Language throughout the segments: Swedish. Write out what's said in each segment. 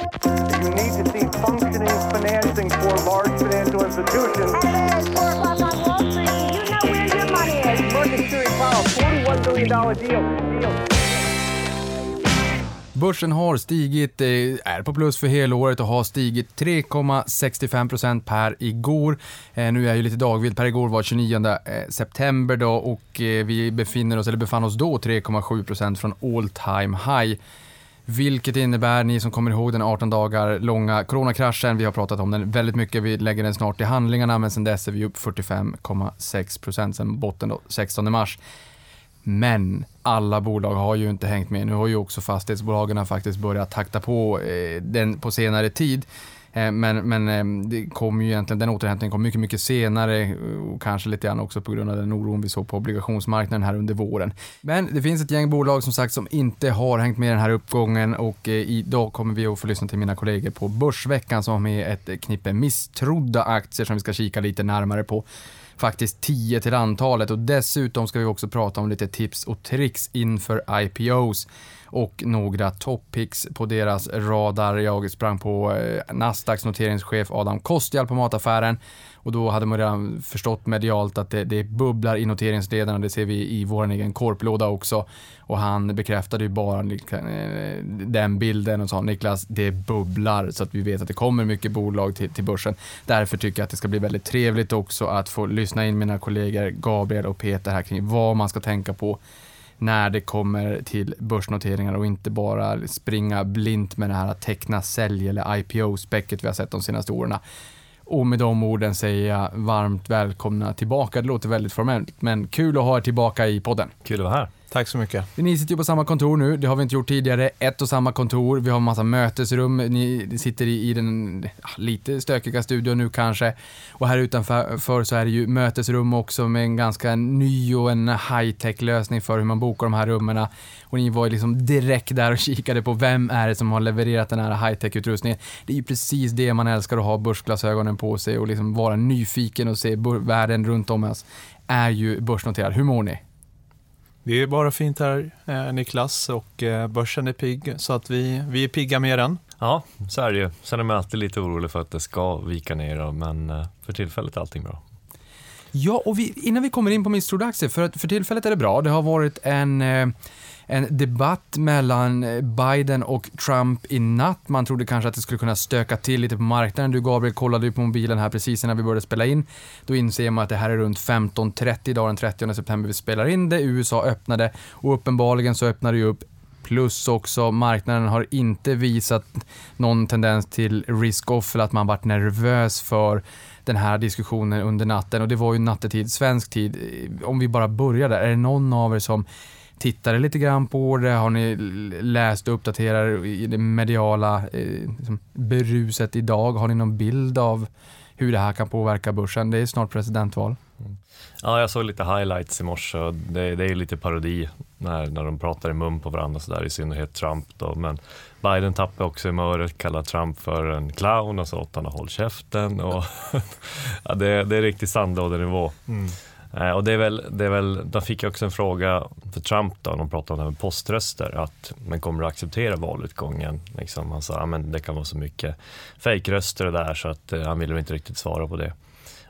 You need to see functioning financing for large financial institutions. Hello, it's 4 o'clock on Wall Street. You know where your money is. Market Security Powell, $41 billion deal. deal. Börsen har stigit, eh, är på plus för helåret och har stigit 3,65% per igår. Eh, nu är jag ju lite dagvild, per igår var 29 eh, september då och vi befinner oss, eller befann oss då 3,7% från all time high. Vilket innebär, ni som kommer ihåg den 18 dagar långa coronakraschen, vi har pratat om den väldigt mycket, vi lägger den snart i handlingarna, men sen dess är vi upp 45,6% sen botten då, 16 mars. Men alla bolag har ju inte hängt med. Nu har ju också fastighetsbolagen faktiskt börjat takta på eh, den på senare tid. Eh, men, men eh, det kom ju egentligen, den återhämtningen kom mycket, mycket senare eh, och kanske lite grann också på grund av den oron vi såg på obligationsmarknaden här under våren. Men det finns ett gäng bolag som sagt som inte har hängt med den här uppgången och idag kommer vi att få lyssna till mina kollegor på Börsveckan som har med ett knippe misstrodda aktier som vi ska kika lite närmare på faktiskt 10 till antalet och dessutom ska vi också prata om lite tips och tricks inför IPOs och några toppicks på deras radar. Jag sprang på eh, Nasdaqs noteringschef Adam Kostial på mataffären och då hade man redan förstått medialt att det, det bubblar i noteringsledarna. Det ser vi i vår egen korplåda också. Och han bekräftade ju bara eh, den bilden och sa Niklas, det bubblar så att vi vet att det kommer mycket bolag till, till börsen. Därför tycker jag att det ska bli väldigt trevligt också att få lyssna in mina kollegor Gabriel och Peter här kring vad man ska tänka på när det kommer till börsnoteringar och inte bara springa blint med det här att teckna sälj eller IPO-späcket vi har sett de senaste åren. Och med de orden säger jag varmt välkomna tillbaka. Det låter väldigt formellt, men kul att ha er tillbaka i podden. Kul att vara här. Tack så mycket. Ni sitter ju på samma kontor nu, det har vi inte gjort tidigare. Ett och samma kontor, vi har en massa mötesrum, ni sitter i, i den lite stökiga studion nu kanske. Och här utanför så är det ju mötesrum också med en ganska ny och en high-tech lösning för hur man bokar de här rummen. Och ni var ju liksom direkt där och kikade på vem är det som har levererat den här high-tech utrustningen. Det är ju precis det man älskar att ha börsglasögonen på sig och liksom vara nyfiken och se världen runt om oss. Är ju börsnoterad. Hur mår ni? Det är bara fint här, eh, Niklas, och eh, börsen är pigg, så att vi, vi är pigga med den. Ja, så är det ju. Sen är man alltid lite orolig för att det ska vika ner, men eh, för tillfället är allting bra. Ja, och vi, innan vi kommer in på misstrodda aktier, för, för tillfället är det bra. Det har varit en eh, en debatt mellan eh, Biden och Trump i natt. Man trodde kanske att det skulle kunna stöka till lite på marknaden. Du Gabriel kollade ju på mobilen här precis innan vi började spela in. Då inser man att det här är runt 15.30 dagen den 30 september vi spelar in det. USA öppnade och uppenbarligen så öppnade det upp plus också marknaden har inte visat någon tendens till risk-off eller att man varit nervös för den här diskussionen under natten och det var ju nattetid, svensk tid. Om vi bara börjar där, är det någon av er som tittade lite grann på det? Har ni läst och uppdaterat i det mediala eh, liksom, beruset idag? Har ni någon bild av hur det här kan påverka börsen? Det är snart presidentval. Mm. Ja, jag såg lite highlights i morse och det, det är lite parodi när, när de pratar i mun på varandra sådär, i synnerhet Trump då. Men Biden tappade också humöret, kallade Trump för en clown och sa åt honom att hålla käften. Och ja, det, det är riktigt sandlådenivå. Mm. Eh, och det är väl, det är väl, de fick också en fråga för Trump då, de pratade om det här med poströster, att man kommer att acceptera valutgången. Liksom, han sa att det kan vara så mycket fejkröster och där så att eh, han ville inte riktigt svara på det.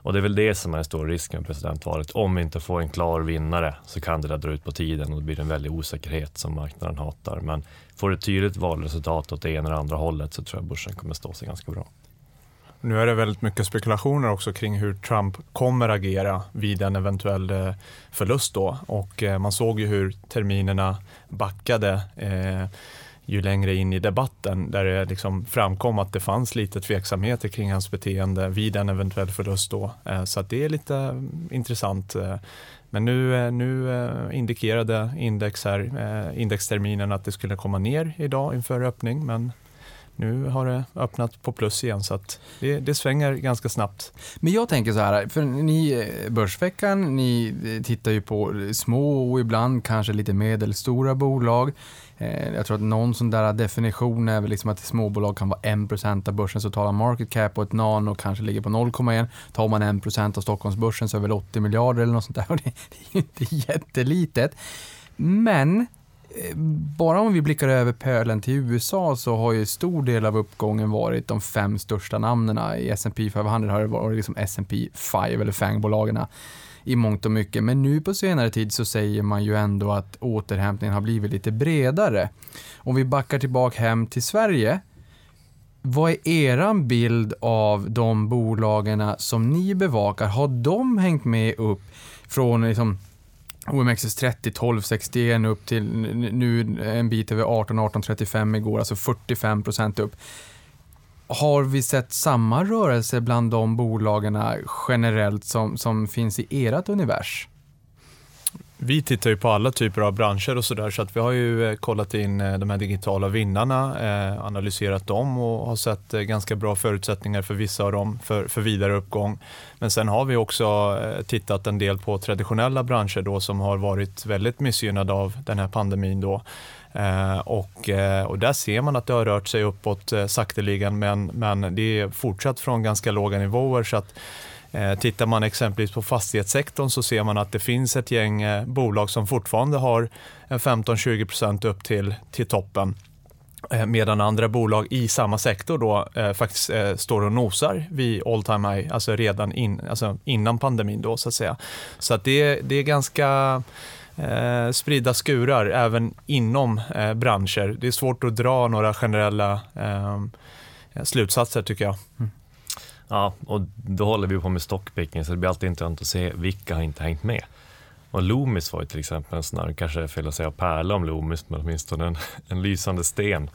Och det är väl det som är den stora risken med presidentvalet. Om vi inte får en klar vinnare så kan det där dra ut på tiden och det blir en väldig osäkerhet som marknaden hatar. Men får ett tydligt valresultat åt det ena eller andra hållet så tror jag börsen kommer stå sig ganska bra. Nu är det väldigt mycket spekulationer också kring hur Trump kommer agera vid en eventuell eh, förlust då. Och eh, man såg ju hur terminerna backade eh, ju längre in i debatten där det liksom framkom att det fanns lite tveksamheter kring hans beteende vid en eventuell förlust då. Eh, så det är lite mm, intressant. Eh. Men nu, eh, nu indikerade index här, indexterminen att det skulle komma ner idag inför öppning men nu har det öppnat på plus igen så att det, det svänger ganska snabbt. Men jag tänker så här, för ni Börsveckan, ni tittar ju på små och ibland kanske lite medelstora bolag. Eh, jag tror att någon sån där definition är väl liksom att småbolag kan vara 1% av börsens totala market cap och ett nano kanske ligger på 0,1. Tar man 1% av Stockholmsbörsen så är det väl 80 miljarder eller något sånt där och det, är ju inte jättelitet. Men eh, Bara om vi blickar över pölen till USA så har ju stor del av uppgången varit de fem största namnen. I S&P 500 har det varit liksom S&P 5 eller FANG-bolagen i mångt och mycket. Men nu på senare tid så säger man ju ändå att återhämtningen har blivit lite bredare. Om vi backar tillbaka hem till Sverige vad är eran bild av de bolagen som ni bevakar? Har de hängt med upp från liksom OMXS30 1261 upp till nu en bit över 18 1835 igår, alltså 45 procent upp. Har vi sett samma rörelse bland de bolagen generellt som, som finns i ert univers? Vi tittar ju på alla typer av branscher och sådär så att vi har ju eh, kollat in eh, de här digitala vinnarna, eh, analyserat dem och har sett ganska bra förutsättningar för vissa av dem för, för vidare uppgång. Men sen har vi också tittat en del på traditionella branscher då som har varit väldigt missgynnade av den här pandemin då. Eh, och, eh, och där ser man att det har rört sig uppåt eh, sakteligen men, men det är fortsatt från ganska låga nivåer så att tittar man exempelvis på fastighetssektorn så ser man att det finns ett gäng bolag som fortfarande har 15-20% upp till, till toppen. Medan andra bolag i samma sektor då eh, faktiskt eh, står och nosar vid all time high, alltså redan in, alltså innan pandemin då så att säga. Så att det, det är ganska eh, spridda skurar även inom eh, branscher. Det är svårt att dra några generella eh, slutsatser tycker jag. Mm. Ja, och då håller vi på med stockpicking så det blir alltid intressant att se vilka har inte hängt med. Och Loomis var ju till exempel en sån här, kanske är fel att säga pärla om Loomis, men åtminstone en, en lysande sten.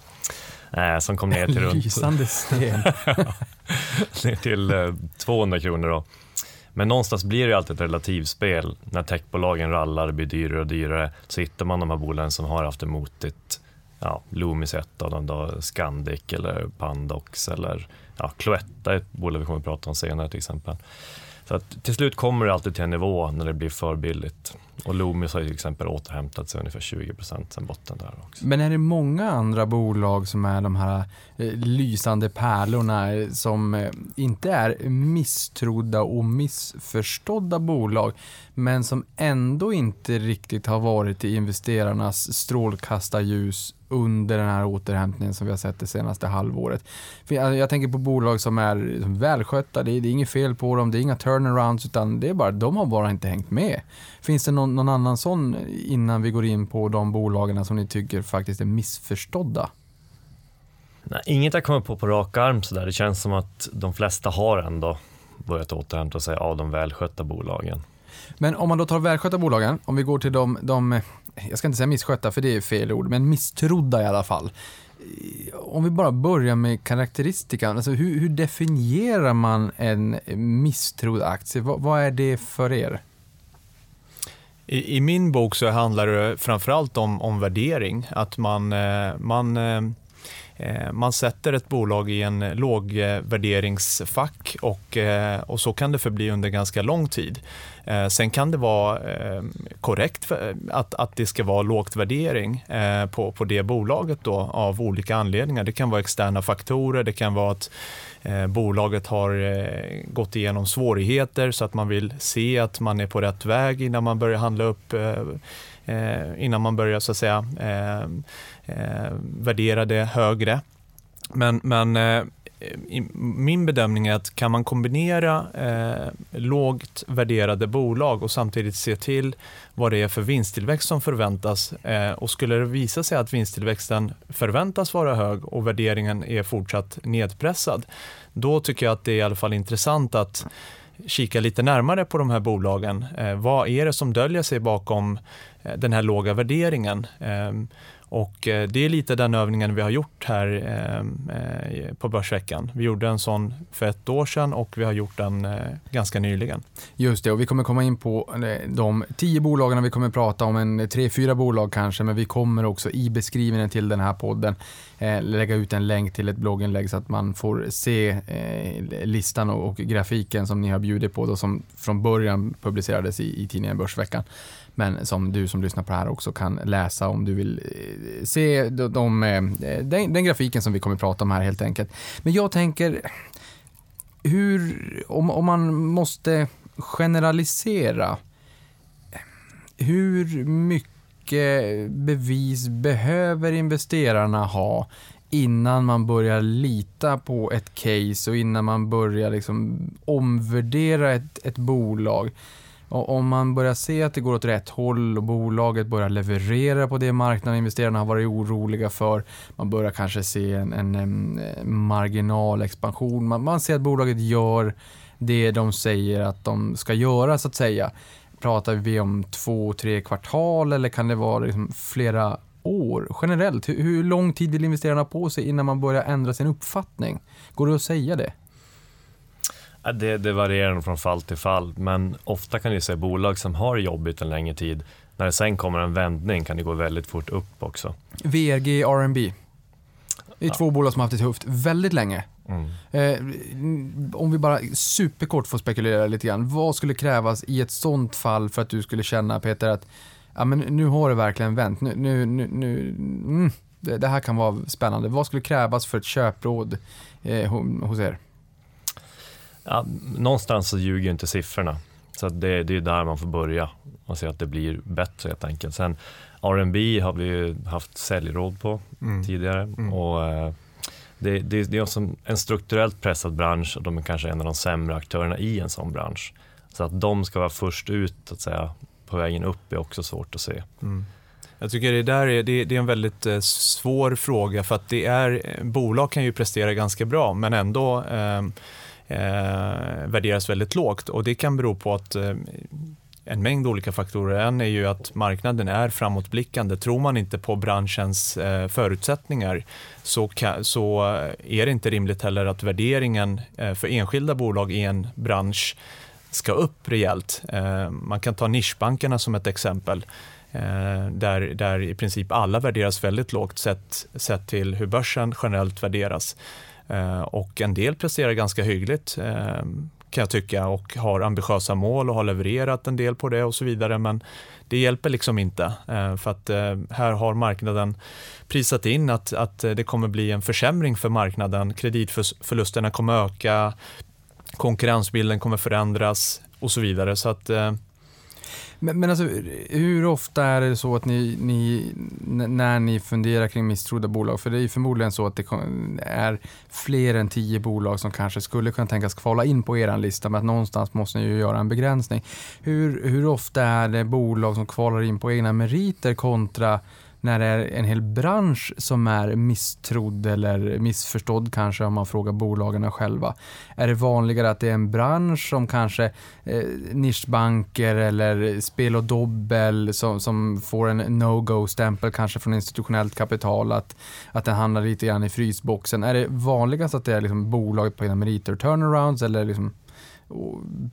Eh, som kom ner till runt... Lysande sten. ner till eh, 200 kronor då. Men någonstans blir det ju alltid ett relativspel. När techbolagen rallar, det blir dyrare och dyrare, så hittar man de här bolagen som har haft det motigt. Ja, Loomis är ett av dem då, Scandic eller Pandox eller ja, Cloetta är ett bolag vi kommer att prata om senare till exempel. Så att till slut kommer det alltid till en nivå när det blir för billigt. Och Loomis har ju till exempel återhämtat sig ungefär 20 procent sen botten där också. Men är det många andra bolag som är de här eh, lysande pärlorna eh, som eh, inte är misstrodda och missförstådda bolag men som ändå inte riktigt har varit i investerarnas strålkastarljus under den här återhämtningen som vi har sett det senaste halvåret. Jag, tänker på bolag som är välskötta, det är, det är inget fel på dem, det är inga turnarounds utan det är bara, de har bara inte hängt med. Finns det någon, någon annan sån innan vi går in på de bolagen som ni tycker faktiskt är missförstådda? Nej, inget jag kommer på på rak arm sådär. Det känns som att de flesta har ändå börjat återhämta sig av de välskötta bolagen. Men om man då tar välskötta bolagen, om vi går till de, de, jag ska inte säga misskötta för det är fel ord, men misstrodda i alla fall. Om vi bara börjar med karaktäristikan, alltså hur, hur definierar man en misstrodd aktie? Vad, vad är det för er? I, I, min bok så handlar det framförallt om, om värdering. Att man, eh, man, eh, Eh, man sätter ett bolag i en lågvärderingsfack och, eh, och så kan det förbli under ganska lång tid. Eh, sen kan det vara korrekt att, att det ska vara lågt värdering på, på det bolaget då, av olika anledningar. Det kan vara externa faktorer, det kan vara att bolaget har gått igenom svårigheter så att man vill se att man är på rätt väg innan man börjar handla upp innan man börjar så att säga Eh, värdera det högre. Men, men eh, min bedömning är att kan man kombinera eh, lågt värderade bolag och samtidigt se till vad det är för vinsttillväxt som förväntas eh, och skulle det visa sig att vinsttillväxten förväntas vara hög och värderingen är fortsatt nedpressad, då tycker jag att det är i alla fall intressant att kika lite närmare på de här bolagen. Eh, vad är det som döljer sig bakom eh, den här låga värderingen? Ehm, och eh, det är lite den övningen vi har gjort här eh, eh, på Börsveckan. Vi gjorde en sån för ett år sedan och vi har gjort den ganska nyligen. Just det, och vi kommer komma in på de tio bolagen vi kommer prata om, en tre, fyra bolag kanske, men vi kommer också i beskrivningen till den här podden lägga ut en länk till ett blogginlägg så att man får se listan och grafiken som ni har bjudit på då, som från början publicerades i, i tidningen Börsveckan men som du som lyssnar på det här också kan läsa om du vill eh, se de, de, eh, den, den, grafiken som vi kommer att prata om här helt enkelt. Men jag tänker, hur, om, om man måste generalisera, hur mycket mycket bevis behöver investerarna ha innan man börjar lita på ett case och innan man börjar liksom omvärdera ett, ett bolag? Och om man börjar se att det går åt rätt håll och bolaget börjar leverera på det marknaden investerarna har varit oroliga för. Man börjar kanske se en, en, en marginalexpansion. Man, man ser att bolaget gör det de säger att de ska göra så att säga. Pratar vi om två, tre kvartal eller kan det vara liksom flera år generellt? Hur, hur lång tid vill investerarna ha på sig innan man börjar ändra sin uppfattning? Går det att säga det? Det, det varierar nog från fall till fall, men ofta kan du se bolag som har jobbigt en längre tid, när det sen kommer en vändning kan det gå väldigt fort upp också. VRG, R&B. Det är Ja. två bolag som har haft det tufft väldigt länge. Mm. Eh, om vi bara superkort får spekulera lite grann. Vad skulle krävas i ett sånt fall för att du skulle känna Peter att ja, men nu har det verkligen vänt. Nu, nu, nu, nu mm, det, det här kan vara spännande. Vad skulle krävas för ett köpråd eh, ho- hos er? Ja, någonstans så ljuger ju inte siffrorna, så det, det är där man får börja och se att det blir bättre helt enkelt. Sen R&B har vi ju haft säljråd på Mm. tidigare Mm. och eh, det, det, det är en strukturellt pressad bransch och de är kanske en av de sämre aktörerna i en sån bransch. Så att de ska vara först ut att säga, på vägen upp är också svårt att se. Mm. Jag tycker det där är, det, det är en väldigt eh, svår fråga för att det är, eh, bolag kan ju prestera ganska bra men ändå eh, eh, värderas väldigt lågt och det kan bero på att eh, en mängd olika faktorer. En är ju att marknaden är framåtblickande. Tror man inte på branschens eh, förutsättningar så, ka, så eh, är det inte rimligt heller att värderingen eh, för enskilda bolag i en bransch ska upp rejält. Eh, man kan ta nischbankerna som ett exempel eh, där, där i princip alla värderas väldigt lågt sett, sett till hur börsen generellt värderas. Eh, och en del presterar ganska hyggligt eh, kan jag tycka och har ambitiösa mål och har levererat en del på det och så vidare. Men det hjälper liksom inte eh, för att här har marknaden prisat in att, att det kommer bli en försämring för marknaden. Kreditförlusterna kommer öka, konkurrensbilden kommer förändras och så vidare. Så att eh, men, men alltså, hur ofta är det så att ni, ni, när ni funderar kring misstrodda bolag, för det är ju förmodligen så att det är fler än tio bolag som kanske skulle kunna tänkas kvala in på er lista, men att någonstans måste ni ju göra en begränsning. Hur, hur ofta är det bolag som kvalar in på egna meriter kontra när det är en hel bransch som är misstrodd eller missförstådd kanske om man frågar bolagen själva. Är det vanligare att det är en bransch som kanske eh, nischbanker eller spel och dobbel som, som får en no-go-stämpel kanske från institutionellt kapital att, att den hamnar lite grann i frysboxen. Är det vanligast att det är liksom bolaget på egna meriter turnarounds eller liksom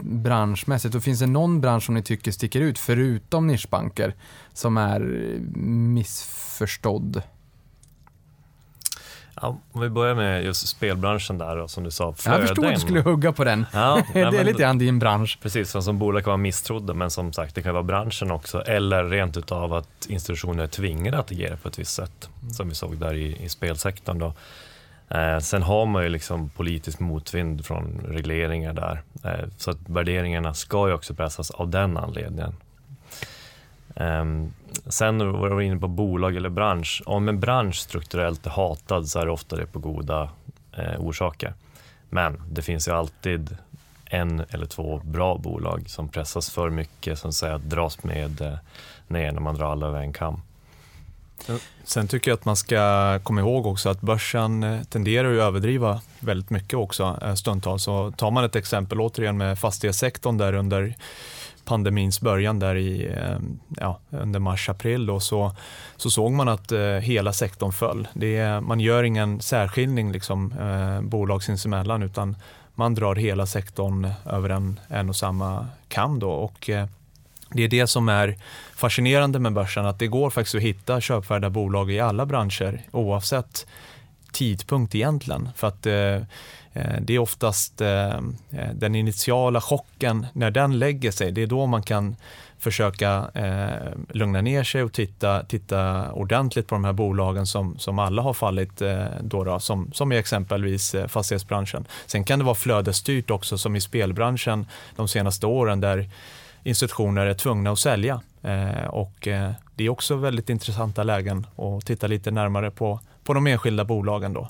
branschmässigt? Och finns det någon bransch som ni tycker sticker ut förutom nischbanker som är eh, missförstådd? Ja, om vi börjar med just spelbranschen där då, som du sa, Jag flöden. förstod att du skulle hugga på den. Ja, det är lite grann din bransch. Precis, som, som bolag kan vara misstrodda, men som sagt, det kan vara branschen också. Eller rent utav att institutioner är tvingade att agera på ett visst sätt, som vi såg där i, i spelsektorn. Då. Eh, sen har man ju liksom politisk motvind från regleringar där, eh, så att värderingarna ska ju också pressas av den anledningen. Eh, sen var vi inne på bolag eller bransch. Om en bransch strukturellt är hatad så är det ofta det på goda eh, orsaker. Men det finns ju alltid en eller två bra bolag som pressas för mycket, som säger att dras med eh, ner när man drar alla över en kam. Sen tycker jag att man ska komma ihåg också att börsen eh, tenderar att överdriva väldigt mycket också eh, stundtals. Så tar man ett exempel återigen med fastighetssektorn där under pandemins början där i, eh, ja, under mars-april så, så såg man att eh, hela sektorn föll. Det är, man gör ingen särskiljning liksom, eh, bolag sinsemellan utan man drar hela sektorn över en, en och samma kam. Då, och, eh, det är det som är fascinerande med börsen, att det går faktiskt att hitta köpvärda bolag i alla branscher oavsett tidpunkt egentligen. För att eh, eh det är oftast eh, eh, den initiala chocken, när den lägger sig, det är då man kan försöka eh, lugna ner sig och titta, titta ordentligt på de här bolagen som, som alla har fallit, eh, då då, som, som i exempelvis eh, fastighetsbranschen. Sen kan det vara flödesstyrt också som i spelbranschen de senaste åren där institutioner är tvungna att sälja. Eh, och eh, det är också väldigt intressanta lägen att titta lite närmare på, på de enskilda bolagen. Då.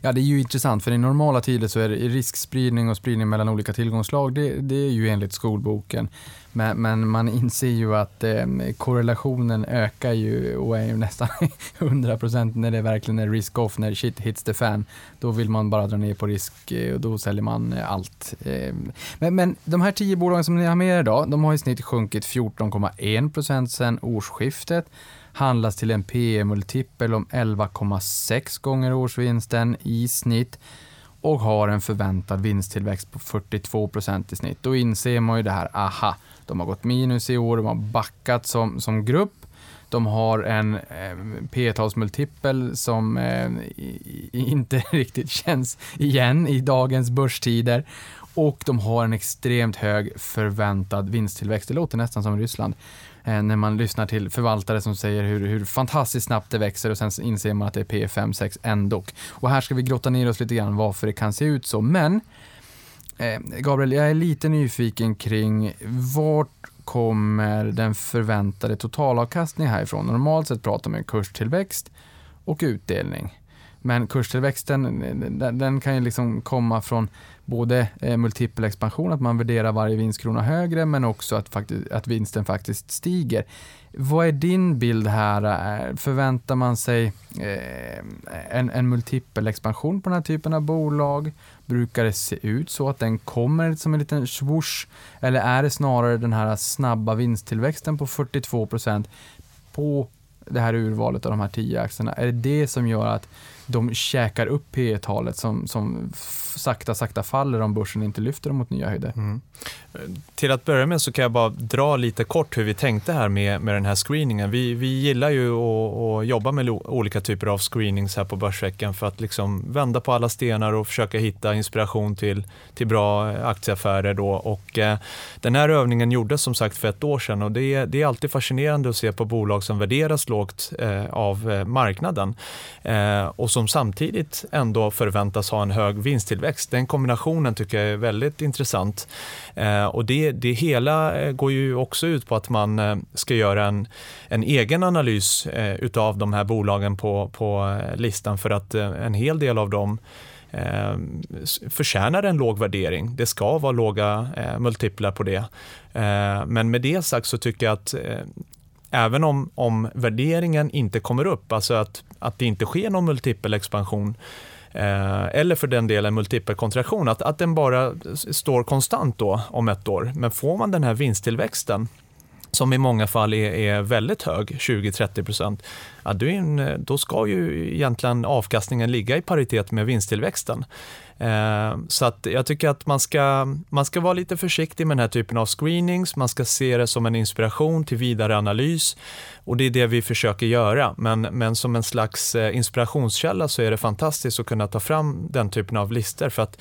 Ja, det är ju intressant för i normala tider så är det riskspridning och spridning mellan olika tillgångslag, det, det är ju enligt skolboken. Men, men man inser ju att eh, korrelationen ökar ju och är ju nästan 100% när det verkligen är risk-off, när shit hits the fan. Då vill man bara dra ner på risk eh, och då säljer man eh, allt. Eh, men, men de här tio bolagen som ni har med er idag, de har i snitt sjunkit 14,1% sedan årsskiftet handlas till en PE-multipel om 11,6 gånger årsvinsten i snitt och har en förväntad vinsttillväxt på 42% i snitt. Då inser man ju det här, aha, de har gått minus i år, de har backat som, som grupp. De har en eh, P-talsmultipel som eh, inte riktigt känns igen i dagens börstider. Och de har en extremt hög förväntad vinsttillväxt. Det låter nästan som Ryssland eh, Eh, när man lyssnar till förvaltare som säger hur, hur fantastiskt snabbt det växer och sen inser man att det är P5, 6 ändå. Och här ska vi grotta ner oss lite grann varför det kan se ut så. Men Eh, Gabriel, jag är lite nyfiken kring vart kommer den förväntade totalavkastningen härifrån? Normalt sett pratar man kurstillväxt och utdelning. Men kurstillväxten den, den kan ju liksom komma från både eh, multipel expansion, att man värderar varje vinstkrona högre, men också att, faktiskt, att vinsten faktiskt stiger. Vad är din bild här? Eh, förväntar man sig eh, en, en multipel expansion på den här typen av bolag? Brukar det se ut så att den kommer som en liten swoosh? Eller är det snarare den här snabba vinsttillväxten på 42% på det här urvalet av de här tio aktierna? Är det det som gör att de käkar upp P talet som, som sakta, sakta faller om börsen inte lyfter dem mot nya höjder. Mm. Till att börja med så kan jag bara dra lite kort hur vi tänkte här med, med den här screeningen. Vi, vi gillar ju att, att jobba med olika typer av screenings här på Börsveckan för att liksom vända på alla stenar och försöka hitta inspiration till, till bra eh, aktieaffärer. Då. Och, eh, den här övningen gjordes som sagt för ett år sedan och det är, det är alltid fascinerande att se på bolag som värderas lågt eh, av eh, marknaden eh, och som samtidigt ändå förväntas ha en hög vinsttillväxt. Den kombinationen tycker jag är väldigt intressant. Eh, och det, det hela eh, går ju också ut på att man eh, ska göra en, en egen analys eh, utav de här bolagen på, på eh, listan för att eh, en hel del av dem eh, förtjänar en låg värdering. Det ska vara låga eh, multiplar på det. Eh, men med det sagt så tycker jag att eh, även om, om värderingen inte kommer upp, alltså att, att det inte sker någon multipelexpansion expansion, Eh, eller för den delen multipelkontraktion, att, att den bara står konstant då om ett år. Men får man den här vinsttillväxten, som i många fall är, är väldigt hög, 20-30 procent, ja, då ska ju egentligen avkastningen ligga i paritet med vinsttillväxten. Eh, så att jag tycker att man ska, man ska vara lite försiktig med den här typen av screenings. Man ska se det som en inspiration till vidare analys och det är det vi försöker göra. Men, men som en slags eh, inspirationskälla så är det fantastiskt att kunna ta fram den typen av listor för att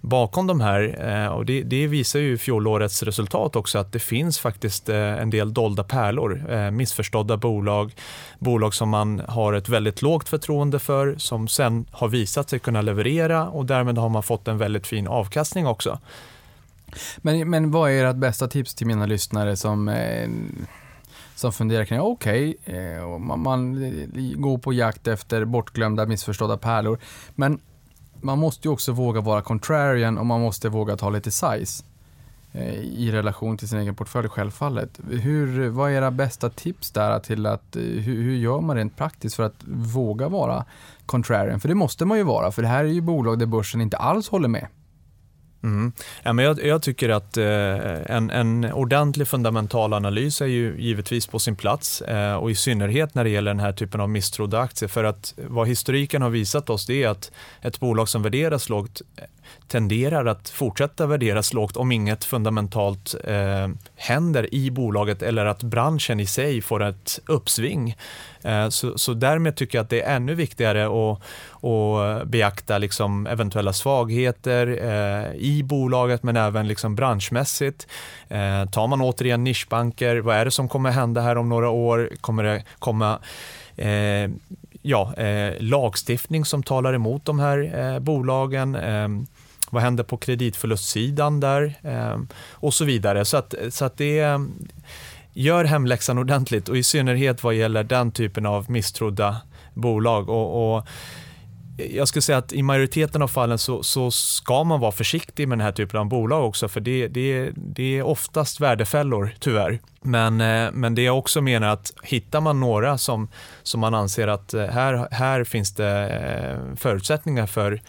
bakom de här, eh, och det, det, visar ju fjolårets resultat också, att det finns faktiskt eh, en del dolda pärlor, eh, missförstådda bolag, bolag som man har ett väldigt lågt förtroende för, som sen har visat sig kunna leverera och därmed har man fått en väldigt fin avkastning också. Men, men vad är ert bästa tips till mina lyssnare som som funderar kring, okej, okay, man, man går på jakt efter bortglömda, missförstådda pärlor, men man måste ju också våga vara contrarian och man måste våga ta lite size eh, i relation till sin egen portfölj självfallet. Hur, vad är era bästa tips där till att, eh, hur, hur, gör man rent praktiskt för att våga vara contrarian? För det måste man ju vara, för det här är ju bolag där börsen inte alls håller med. Mm. Ja, men jag, jag tycker att eh, en, en ordentlig fundamental analys är ju givetvis på sin plats eh, och i synnerhet när det gäller den här typen av misstrodda aktier. För att vad historiken har visat oss det är att ett bolag som värderas lågt tenderar att fortsätta värderas lågt om inget fundamentalt eh, händer i bolaget eller att branschen i sig får ett uppsving. Eh, så, så därmed tycker jag att det är ännu viktigare att, att beakta liksom eventuella svagheter eh, i bolaget men även liksom branschmässigt. Eh, tar man återigen nischbanker, vad är det som kommer hända här om några år? Kommer det komma eh, ja, eh, lagstiftning som talar emot de här eh, bolagen. Eh, vad händer på kreditförlustsidan där? Ehm, och så vidare. Så att, så att det, ehm, gör hemläxan ordentligt och i synnerhet vad gäller den typen av misstrodda bolag. Och, och jag skulle säga att i majoriteten av fallen så, så, ska man vara försiktig med den här typen av bolag också för det, det, det är oftast värdefällor tyvärr. Men, eh, men det jag också menar att hittar man några som, som man anser att eh, här, här finns det eh, förutsättningar för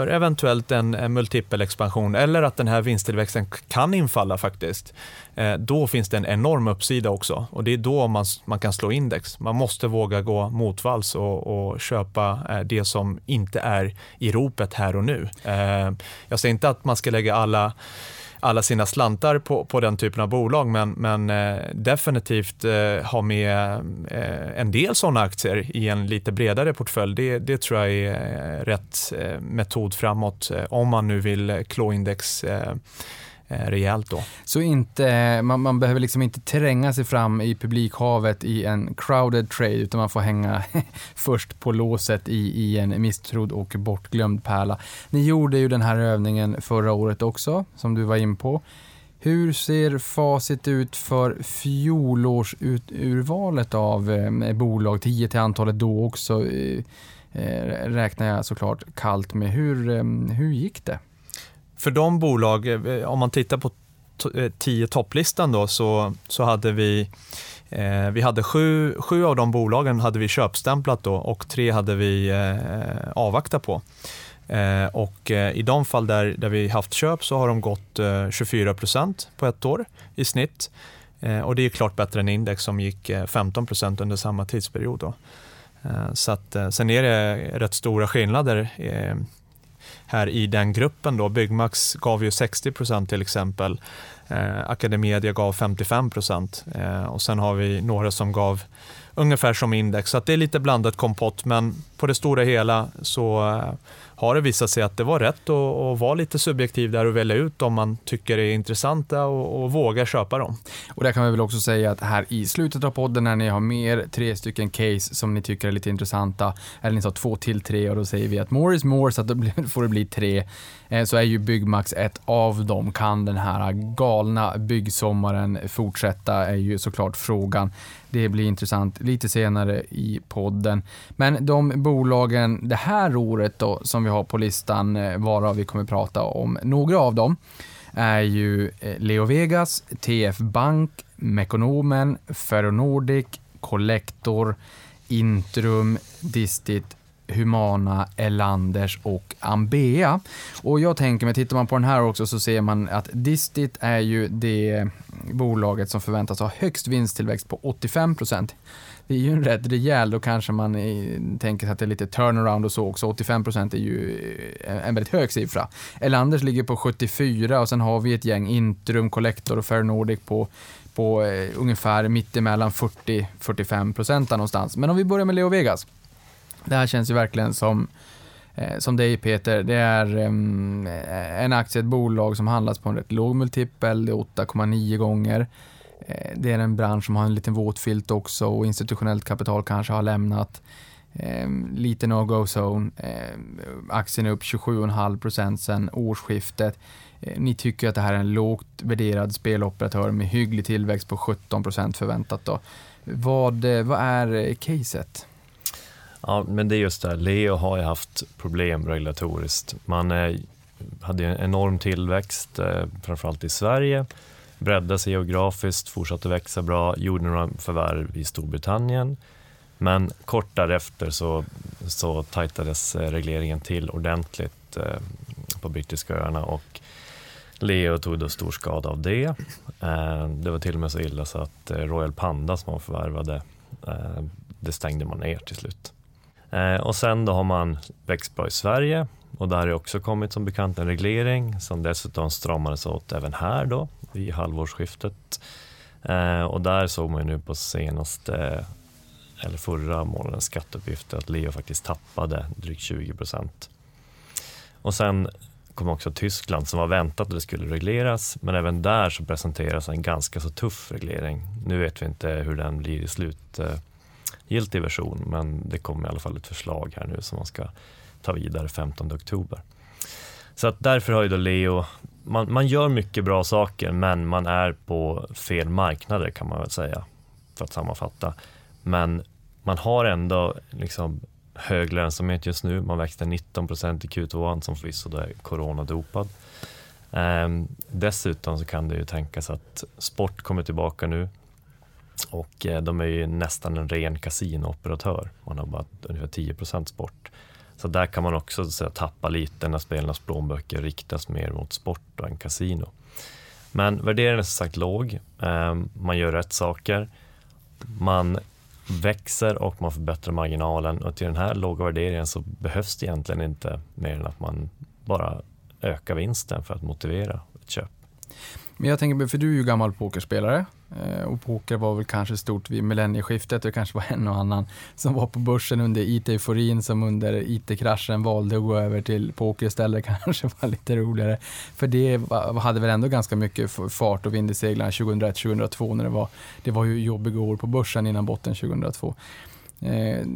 för eventuellt en, en multipel expansion eller att den här vinsttillväxten kan infalla faktiskt. Eh, då finns det en enorm uppsida också och det är då man, man kan slå index. Man måste våga gå motvalls och, och köpa eh, det som inte är i ropet här och nu. Eh, jag säger inte att man ska lägga alla alla sina slantar på, på den typen av bolag men, men eh, definitivt eh, ha med eh, en del sådana aktier i en lite bredare portfölj. Det, det tror jag är eh, rätt eh, metod framåt eh, om man nu vill klå index eh, Eh, rejält då. Så inte, eh, man, man, behöver liksom inte tränga sig fram i publikhavet i en crowded trade utan man får hänga först på låset i, i en misstrodd och bortglömd pärla. Ni gjorde ju den här övningen förra året också, som du var in på. Hur ser facit ut för fjolårsurvalet av eh, bolag, 10 till antalet då också, eh, eh, räknar jag såklart kallt med. Hur, eh, hur gick det? För de bolag, eh, om man tittar på eh, tio topplistan då, så, så hade vi eh, vi hade sju, sju av de bolagen hade vi köpstämplat då och tre hade vi eh, avvaktat på. Eh, och eh, I de fall där, där vi haft köp så har de gått eh, 24% på ett år i snitt. Eh, och Det är klart bättre än index som gick eh, 15% under samma tidsperiod. Då. så att, sen är det rätt stora skillnader här i den gruppen. Då. Byggmax gav ju 60% till exempel. Eh, Academedia gav 55 eh, och sen har vi några som gav ungefär som index. Så det är lite blandat kompott, men på det stora hela så eh, har det visat sig att det var rätt att, vara lite subjektiv där och välja ut om man tycker det är intressanta och, och våga köpa dem. Och där kan vi väl också säga att här i slutet av podden när ni har mer tre stycken case som ni tycker är lite intressanta, eller ni sa två till tre och då säger vi att more is more så att då får det bli tre, eh, så är ju Byggmax ett av dem. Kan den här galna byggsommaren fortsätta är ju såklart frågan. Det blir intressant lite senare i podden. Men de bolagen det här året då som vi har på listan, eh, varav vi kommer prata om några av dem, är ju eh, Leo Vegas, TF Bank, Mekonomen, Ferronordic, Collector, Intrum, Distit, Humana, Elanders och Ambea. Och jag tänker mig, tittar man på den här också så ser man att Distit är ju det bolaget som förväntas ha högst vinsttillväxt på 85% Det är ju en rätt rejäl, då kanske man tänker sig att det är lite turnaround och så också. 85% är ju eh, en väldigt hög siffra. Elanders ligger på 74 och sen har vi ett gäng Intrum, Collector och Fair Nordic på på eh, ungefär mittemellan 40-45 procent någonstans. Men om vi börjar med Leo Vegas. Det här känns ju verkligen som, eh, som dig Peter, det är eh, en aktie, ett bolag som handlas på en rätt låg multipel, det är 8,9 gånger. Eh, det är en bransch som har en liten våtfilt också och institutionellt kapital kanske har lämnat. Eh, lite no-go-zone. Eh, aktien är upp 27,5% sedan årsskiftet. Eh, ni tycker att det här är en lågt värderad speloperatör med hygglig tillväxt på 17% förväntat. Då. Vad, eh, vad är eh, caset? Ja, men det är just det. Leo har ju haft problem regulatoriskt. Man eh, hade en enorm tillväxt, eh, framförallt i Sverige, breddade sig geografiskt, fortsatte växa bra, gjorde några förvärv i Storbritannien. Men kort därefter så, så tajtades eh, regleringen till ordentligt eh, på brittiska öarna och Leo tog då stor skada av det. Eh, det var till och med så illa så att eh, Royal Panda som man förvärvade, eh, det stängde man ner till slut. Eh, och sen då har man växt bra i Sverige och där har det också kommit som bekant en reglering som dessutom stramades åt även här då vid halvårsskiftet. Eh, och där såg man ju nu på senaste eller förra månadens skatteuppgifter att Leo faktiskt tappade drygt 20 procent. Och sen kom också Tyskland som var väntat att det skulle regleras men även där så presenteras en ganska så tuff reglering. Nu vet vi inte hur den blir i slut eh, eh, giltig version, men det kommer i alla fall ett förslag här nu som man ska ta vidare 15 oktober. Så att därför har ju då Leo man, man gör mycket bra saker men man är på fel marknader kan man väl säga för att sammanfatta. Men man har ändå liksom hög lönsamhet just nu. Man växte 19 procent i Q2 som förvisso är coronadopad. Ehm, dessutom så kan det ju tänkas att sport kommer tillbaka nu och eh, de är ju nästan en ren kasinooperatör. Man har bara ungefär 10 sport. Så där kan man också så att, tappa lite när spelarnas plånböcker riktas mer mot sport än kasino. Men värderingen är som sagt låg. Ehm, man gör rätt saker. Man växer och man förbättrar marginalen och till den här låga värderingen så behövs det egentligen inte mer än att man bara ökar vinsten för att motivera ett köp. Men jag tänker, för du är ju gammal pokerspelare eh, och poker var väl kanske stort vid millennieskiftet. Det kanske var en och annan som var på börsen under IT-euforin som under IT-kraschen valde att gå över till poker istället. kanske var lite roligare. För det hade väl ändå ganska mycket fart och vind i seglarna 2001-2002 när det var, det var ju jobbiga år på börsen innan botten 2002. Eh,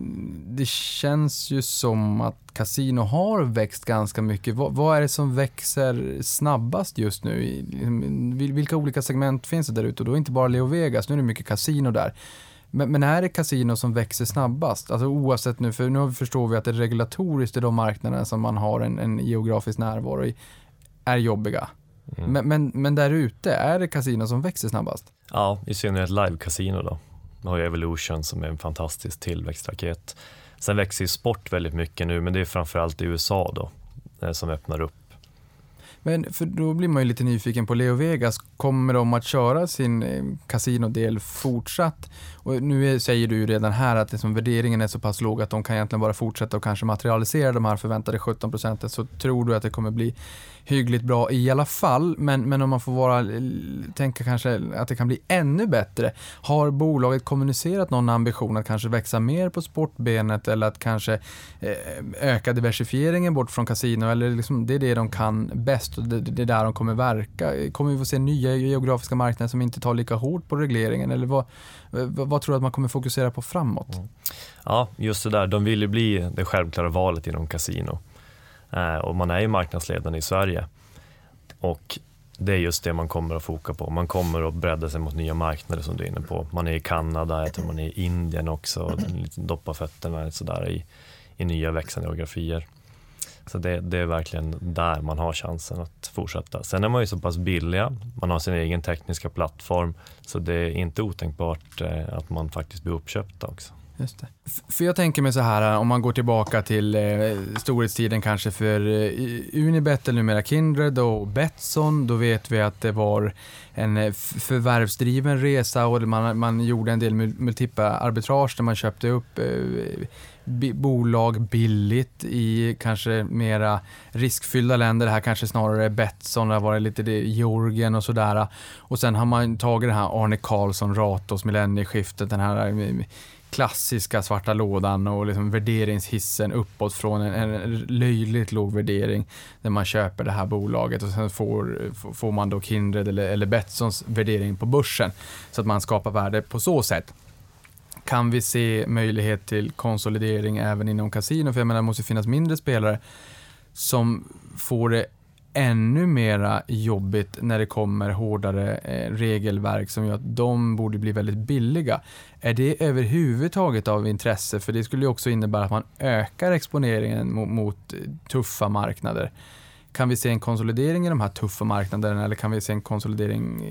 det känns ju som att kasino har växt ganska mycket. Vad, vad, är det som växer snabbast just nu? Liksom, vilka olika segment finns det där ute? Och då inte bara Leo Vegas, nu är det mycket kasino där. Men, men är det kasino som växer snabbast? Alltså oavsett nu, för nu förstår vi att det är regulatoriskt i de marknaderna som man har en, en geografisk närvaro i, är jobbiga. Mm. Men, men, men där ute, är det kasino som växer snabbast? Ja, i synnerhet live-kasino då. Vi har ju Evolution som är en fantastisk tillväxtraket. Sen växer ju sport väldigt mycket nu, men det är framförallt i USA då eh, som öppnar upp. Men för då blir man ju lite nyfiken på Leo Vegas. Kommer de att köra sin eh, kasinodel fortsatt? Och nu säger du ju redan här att liksom värderingen är så pass låg att de kan egentligen bara fortsätta och kanske materialisera de här förväntade 17 procenten. Så tror du att det kommer bli hyggligt bra i alla fall, men, men om man får vara, tänka kanske att det kan bli ännu bättre. Har bolaget kommunicerat någon ambition att kanske växa mer på sportbenet eller att kanske eh, öka diversifieringen bort från kasino eller liksom, det är det de kan bäst och det, det är där de kommer verka. Kommer vi få se nya geografiska marknader som inte tar lika hårt på regleringen eller vad, vad, vad tror du att man kommer fokusera på framåt? Mm. Ja, just det där. De vill ju bli det självklara valet inom kasino. Eh, och man är ju marknadsledande i Sverige. Och det är just det man kommer att foka på. Man kommer att bredda sig mot nya marknader som du är inne på. Man är i Kanada, jag tror man är i Indien också, lite doppa fötterna sådär i, i nya växande geografier. Så det, det, är verkligen där man har chansen att fortsätta. Sen är man ju så pass billiga, man har sin egen tekniska plattform, så det är inte otänkbart eh, att man faktiskt blir uppköpta också. Just det. För jag tänker mig så här, om man går tillbaka till eh, storhetstiden kanske för eh, Unibet, eller numera Kindred och Betsson, då vet vi att det var en eh, förvärvsdriven resa och man, man gjorde en del multipla arbitrage där man köpte upp eh, bolag billigt i kanske mera riskfyllda länder. Det här kanske snarare är Betsson, det har varit lite det, Georgien och sådär. Och sen har man tagit det här Arne Karlsson, Ratos, millennieskiftet, den här eh, klassiska svarta lådan och liksom värderingshissen uppåt från en, en löjligt låg värdering när man köper det här bolaget och sen får, får man då Kindred eller, eller Betssons värdering på börsen så att man skapar värde på så sätt. Kan vi se möjlighet till konsolidering även inom kasino? För jag menar, det måste finnas mindre spelare som får det ännu mera jobbigt när det kommer hårdare eh, regelverk som gör att de borde bli väldigt billiga. Är det överhuvudtaget av intresse? För det skulle ju också innebära att man ökar exponeringen mot, mot tuffa marknader. Kan vi se en konsolidering i de här tuffa marknaderna eller kan vi se en konsolidering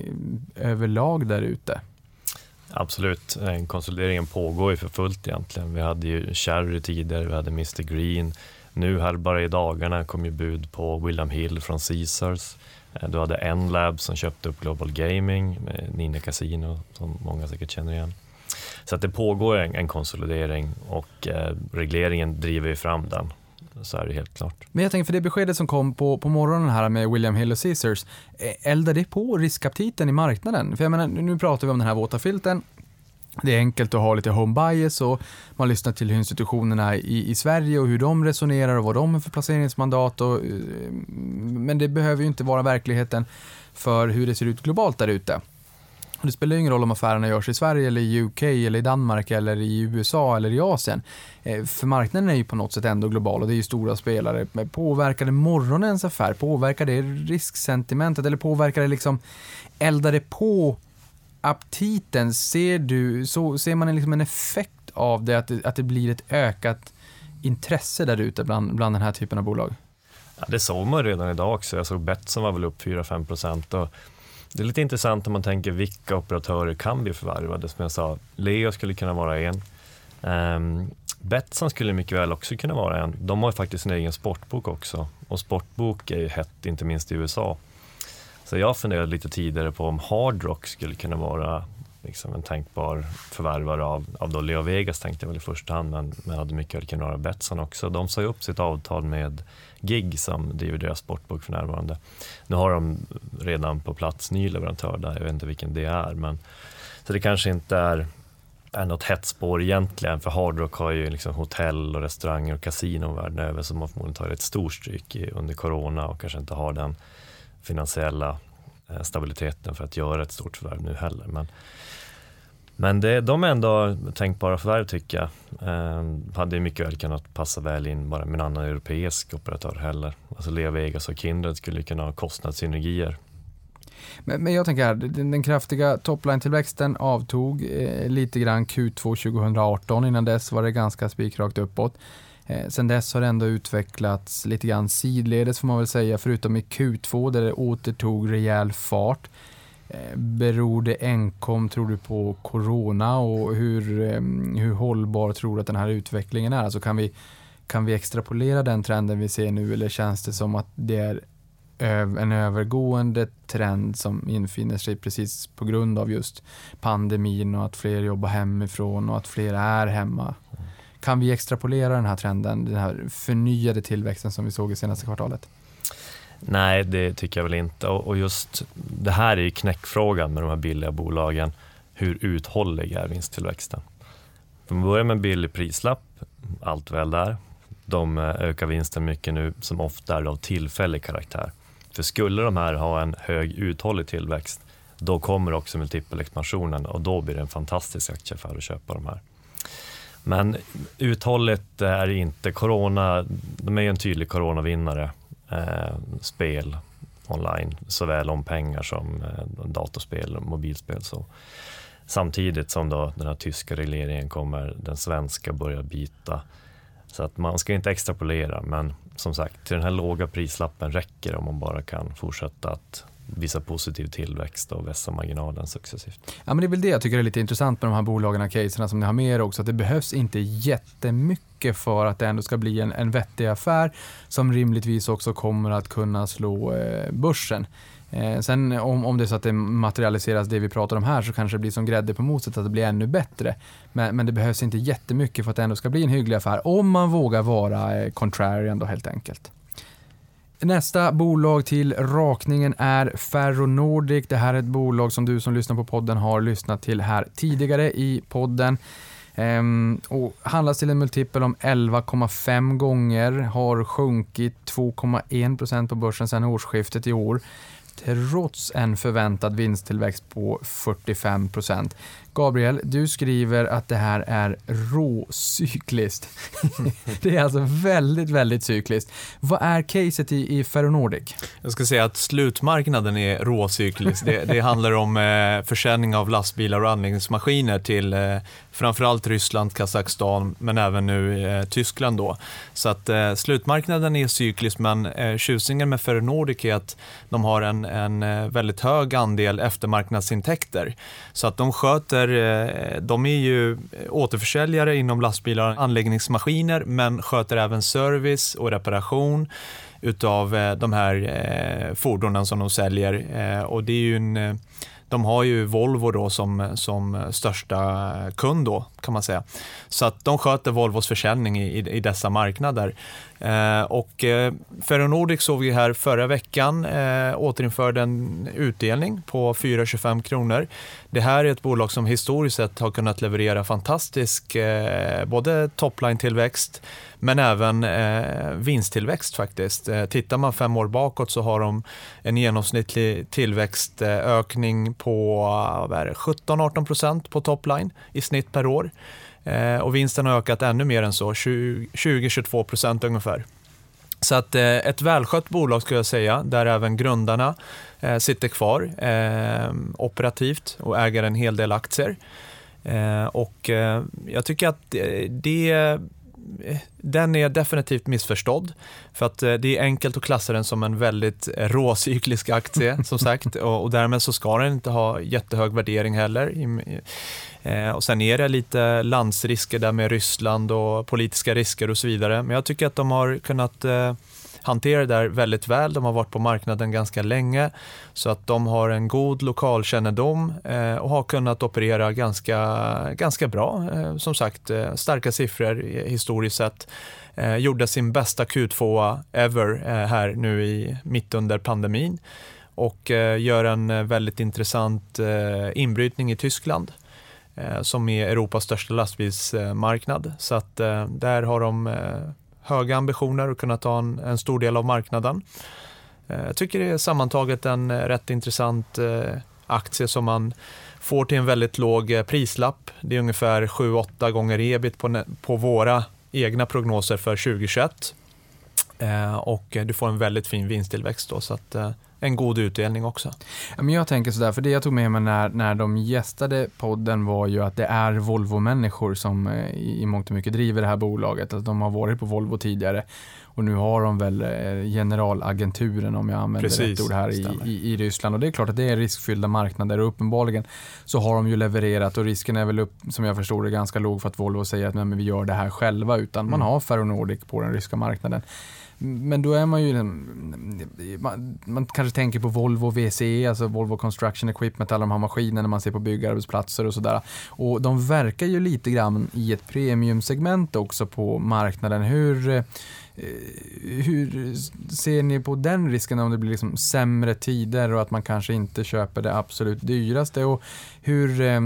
eh, överlag där ute? Absolut, konsolideringen pågår ju för fullt egentligen. Vi hade ju Cherry tidigare, vi hade Mr Green, nu här bara i dagarna kom ju bud på William Hill från Caesars. Eh, du hade Enlab som köpte upp Global Gaming eh, med Nine Casino som många säkert känner igen. Så att det pågår en, konsolidering och eh, regleringen driver ju fram den. Så är det helt klart. Men jag tänker för det beskedet som kom på, på morgonen här med William Hill och Caesars, eldar det på riskaptiten i marknaden? För jag menar, nu pratar vi om den här våta filten, det är enkelt att ha lite home bias och man lyssnar till hur institutionerna i, i Sverige och hur de resonerar och vad de har för placeringsmandat. Och, eh, men det behöver ju inte vara verkligheten för hur det ser ut globalt där ute. Och det spelar ju ingen roll om affärerna görs i Sverige, eller i UK, eller i Danmark, eller i USA eller i Asien. Eh, för marknaden är ju på något sätt ändå global och det är ju stora spelare. Men Påverkar det morgonens affär? Påverkar det risksentimentet? Eller påverkar det liksom, eldar det på aptiten? Ser, du, så, ser man liksom en effekt av det att, det, att det blir ett ökat intresse där ute bland, bland den här typen av bolag? Ja, det såg man redan idag också. Jag såg Betsson var väl upp 4-5 procent. Det är lite intressant om man tänker vilka operatörer kan bli förvärvade. Som jag sa, Leo skulle kunna vara en. Um, Betsson skulle mycket väl också kunna vara en. De har ju faktiskt sin egen sportbok också. Och sportbok är ju hett, inte minst i USA. Så jag funderade lite tidigare på om Hard Rock skulle kunna vara liksom en tänkbar förvärvare av, av då Leo Vegas tänkte jag väl i första hand, men, men hade mycket väl kunnat vara Betsson också. De sa ju upp sitt avtal med GIG som driver deras sportbok för närvarande. Nu har de redan på plats ny leverantör där, jag vet inte vilken det är, men så det kanske inte är är något hett spår egentligen, för Hard Rock har ju liksom hotell och restauranger och kasinon världen över som har förmodligen tagit ett stort stryk under corona och kanske inte har den finansiella eh, stabiliteten för att göra ett stort förvärv nu heller. Men, men det, de är ändå tänkbara förvärv tycker jag. Eh, hade mycket väl kunnat passa väl in bara med en annan europeisk operatör heller. Alltså Lea Vegas och Kindred skulle kunna ha kostnadssynergier men, men jag tänker här, den, den kraftiga topline-tillväxten avtog eh, lite grann Q2 2018. Innan dess var det ganska spikrakt uppåt. Eh, sen dess har det ändå utvecklats lite grann sidledes får man väl säga, förutom i Q2 där det återtog rejäl fart. Eh, beror det enkom, tror du, på corona och hur, eh, hur hållbar tror du att den här utvecklingen är? Alltså kan vi, kan vi extrapolera den trenden vi ser nu eller känns det som att det är en övergående trend som infinner sig precis på grund av just pandemin och att fler jobbar hemifrån och att fler är hemma. Mm. Kan vi extrapolera den här trenden, den här förnyade tillväxten som vi såg i senaste kvartalet? Nej, det tycker jag väl inte. Och just det här är ju knäckfrågan med de här billiga bolagen. Hur uthållig är vinsttillväxten? Om vi börjar med en billig prislapp, allt väl där. De eh, ökar vinsten mycket nu, som ofta är av tillfällig karaktär. För skulle de här ha en hög uthållig tillväxt, då kommer också multipelexpansionen och då blir det en fantastisk aktieaffär att köpa de här. Men uthålligt är inte corona, de är en tydlig coronavinnare. Eh, spel online, såväl om pengar som eh, datorspel och mobilspel. Så. Samtidigt som då den här tyska regleringen kommer den svenska börja bita. Så att man ska inte extrapolera, men som sagt, till den här låga prislappen räcker det om man bara kan fortsätta att visa positiv tillväxt och vässa marginalen successivt. Ja, men det är väl det jag tycker är lite intressant med de här bolagen och caserna som ni har med er också, att det behövs inte jättemycket för att det ändå ska bli en, en vettig affär som rimligtvis också kommer att kunna slå eh, börsen. Eh, sen om, om det är så att det materialiseras det vi pratar om här så kanske det blir som grädde på moset att det blir ännu bättre. Men, men det behövs inte jättemycket för att det ändå ska bli en hygglig affär om man vågar vara eh, contrarian då helt enkelt. Nästa bolag till rakningen är Ferronordic. Det här är ett bolag som du som lyssnar på podden har lyssnat till här tidigare i podden. Ehm, och handlas till en multipel om 11,5 gånger, har sjunkit 2,1% på börsen sedan årsskiftet i år trots en förväntad vinsttillväxt på 45 Gabriel, du skriver att det här är råcykliskt. det är alltså väldigt, väldigt cykliskt. Vad är caset i, i Ferronordic? Jag ska säga att slutmarknaden är råcyklisk. Det, det handlar om eh, försäljning av lastbilar och anläggningsmaskiner till eh, framförallt Ryssland, Kazakstan men även nu eh, Tyskland. Då. Så att eh, slutmarknaden är cyklisk men eh, tjusningen med Ferronordic är att de har en, en eh, väldigt hög andel eftermarknadsintäkter. Så att de sköter, eh, de är ju återförsäljare inom lastbilar och anläggningsmaskiner men sköter även service och reparation utav eh, de här eh, fordonen som de säljer. Eh, och det är ju en de har ju Volvo då som, som största kund då, kan man säga. Så att de sköter Volvos försäljning i, i dessa marknader. Eh, och eh, Ferronordic såg vi här förra veckan eh, återinförde en utdelning på 4,25 kronor. Det här är ett bolag som historiskt sett har kunnat leverera fantastisk både topline-tillväxt men även vinsttillväxt faktiskt. Tittar man fem år bakåt så har de en genomsnittlig tillväxtökning på 17-18 procent på topline i snitt per år. Eh, och vinsten har ökat ännu mer än så, 20-22 procent ungefär. Så att, eh, ett välskött bolag skulle jag säga, där även grundarna eh, sitter kvar eh, operativt och äger en hel del aktier. Eh, och eh, jag tycker att det den är definitivt missförstådd. För att det är enkelt att klassa den som en väldigt råcyklisk aktie, som sagt. Och därmed så ska den inte ha jättehög värdering heller. Eh, och sen är det lite landsrisker där med Ryssland och politiska risker och så vidare. Men jag tycker att de har kunnat eh, hantera det där väldigt väl. De har varit på marknaden ganska länge så att de har en god lokalkännedom eh, och har kunnat operera ganska, ganska bra. Eh, som sagt, eh, starka siffror historiskt sett. Eh, gjorde sin bästa Q2 ever eh, här nu i, mitt under pandemin och eh, gör en eh, väldigt intressant eh, inbrytning i Tyskland Eh, som är Europas största lastbilsmarknad. Så att eh, där har de eh, höga ambitioner och kunna ta en, en stor del av marknaden. Jag tycker det är sammantaget en rätt intressant aktie som man får till en väldigt låg prislapp. Det är ungefär 7-8 gånger ebit på, på våra egna prognoser för 2021. och du får en väldigt fin vinsttillväxt. Då, så att, en god utdelning också. Men jag tänker sådär, för det jag tog med mig när, när de gästade podden var ju att det är Volvo-människor som eh, i, i mångt och mycket driver det här bolaget. Att de har varit på Volvo tidigare och nu har de väl eh, generalagenturen om jag använder Precis, rätt ord här i, i, i, Ryssland. Och det är klart att det är riskfyllda marknader och uppenbarligen så har de ju levererat och risken är väl upp, som jag förstår det ganska låg för att Volvo säger att nej, men vi gör det här själva utan mm. man har Ferronordic på den ryska marknaden. Men då är man ju, mm, mm, man, man, kanske tänker på Volvo VCE, alltså Volvo Construction Equipment, alla de här maskinerna man ser på byggarbetsplatser och sådär. Och de verkar ju lite grann i ett premiumsegment också på marknaden. Hur, eh, hur ser ni på den risken om det blir liksom sämre tider och att man kanske inte köper det absolut dyraste? Och hur Eh,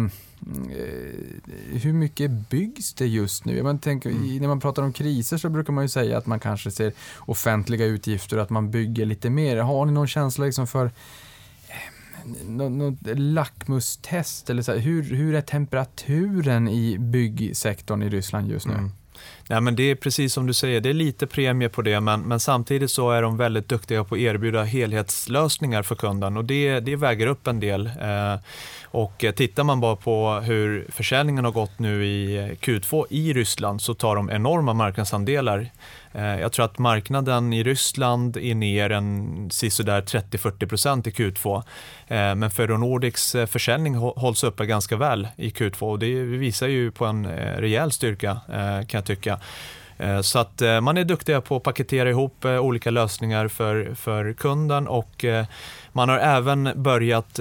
hur mycket byggs det just nu? Man tänker, mm. När man pratar om kriser så brukar man ju säga att man kanske ser offentliga utgifter och att man bygger lite mer. Har ni någon känsla liksom för eh, något lackmustest? Eller så här, hur, hur är temperaturen i byggsektorn i Ryssland just nu? Mm. Nej, men det är precis som du säger, det är lite premie på det men, men samtidigt så är de väldigt duktiga på att erbjuda helhetslösningar för kunden och det, det väger upp en del. Eh, och tittar man bara på hur försäljningen har gått nu i Q2 i Ryssland så tar de enorma marknadsandelar. Eh, jag tror att marknaden i Ryssland är ner en sisådär 30-40% i Q2. Eh, men Ferronordics eh, försäljning hålls uppe ganska väl i Q2 och det visar ju på en rejäl styrka kan jag tycka. Så att man är duktiga på att paketera ihop olika lösningar för, för kunden och man har även börjat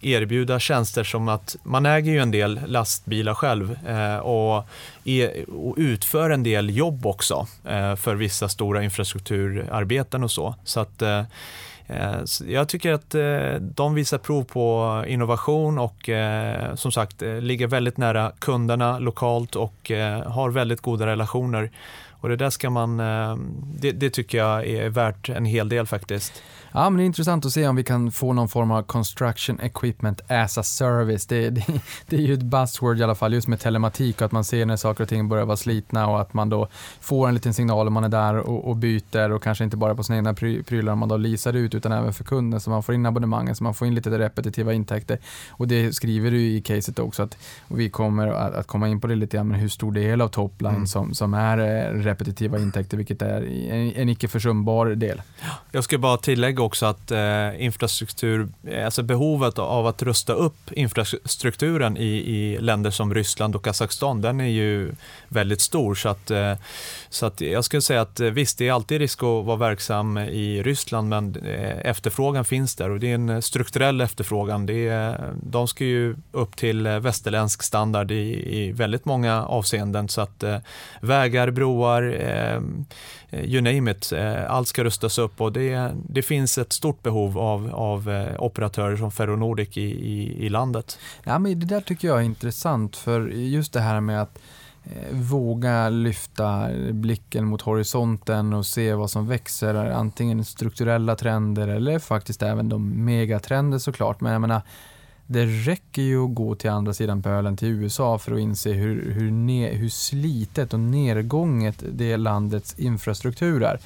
erbjuda tjänster som att man äger ju en del lastbilar själv eh, och, utför en del jobb också eh, för vissa stora infrastrukturarbeten och så. Så att eh, jag tycker att de visar prov på innovation och som sagt ligger väldigt nära kunderna lokalt och har väldigt goda relationer. Och det där ska man, det, det tycker jag är värt en hel del faktiskt. Ja, men det är intressant att se om vi kan få någon form av construction equipment as a service. Det, det, det, är ju ett buzzword i alla fall, just med telematik och att man ser när saker och ting börjar vara slitna och att man då får en liten signal om man är där och, och byter och kanske inte bara på sina egna pry, prylar man då leasar ut utan även för kunden så man får in abonnemangen så man får in lite repetitiva intäkter. Och det skriver du i caset också att vi kommer att, att komma in på det lite grann, men hur stor del av topline mm. som, som är eh, repetitiva intäkter, vilket är en, en icke försumbar del. Jag ska bara tillägga också att eh, infrastruktur, eh, alltså behovet av att rusta upp infrastrukturen i, i länder som Ryssland och Kazakstan, den är ju väldigt stor. Så att, eh, så att jag skulle säga att eh, visst, det är alltid risk att vara verksam i Ryssland, men eh, efterfrågan finns där och det är en strukturell efterfrågan. Det är, de ska ju upp till eh, västerländsk standard i, i väldigt många avseenden. Så att vägar, broar, eh, you name it. Eh, allt ska rustas upp och det, det finns ett stort behov av, av eh, operatörer som Ferronordic i, i, i landet. Ja, men det där tycker jag är intressant för just det här med att eh, våga lyfta blicken mot horisonten och se vad som växer, antingen strukturella trender eller faktiskt även de megatrender såklart. Men jag menar, det räcker ju att gå till andra sidan pölen, till USA, för att inse hur, hur, ne, hur slitet och nedgånget det landets infrastruktur är.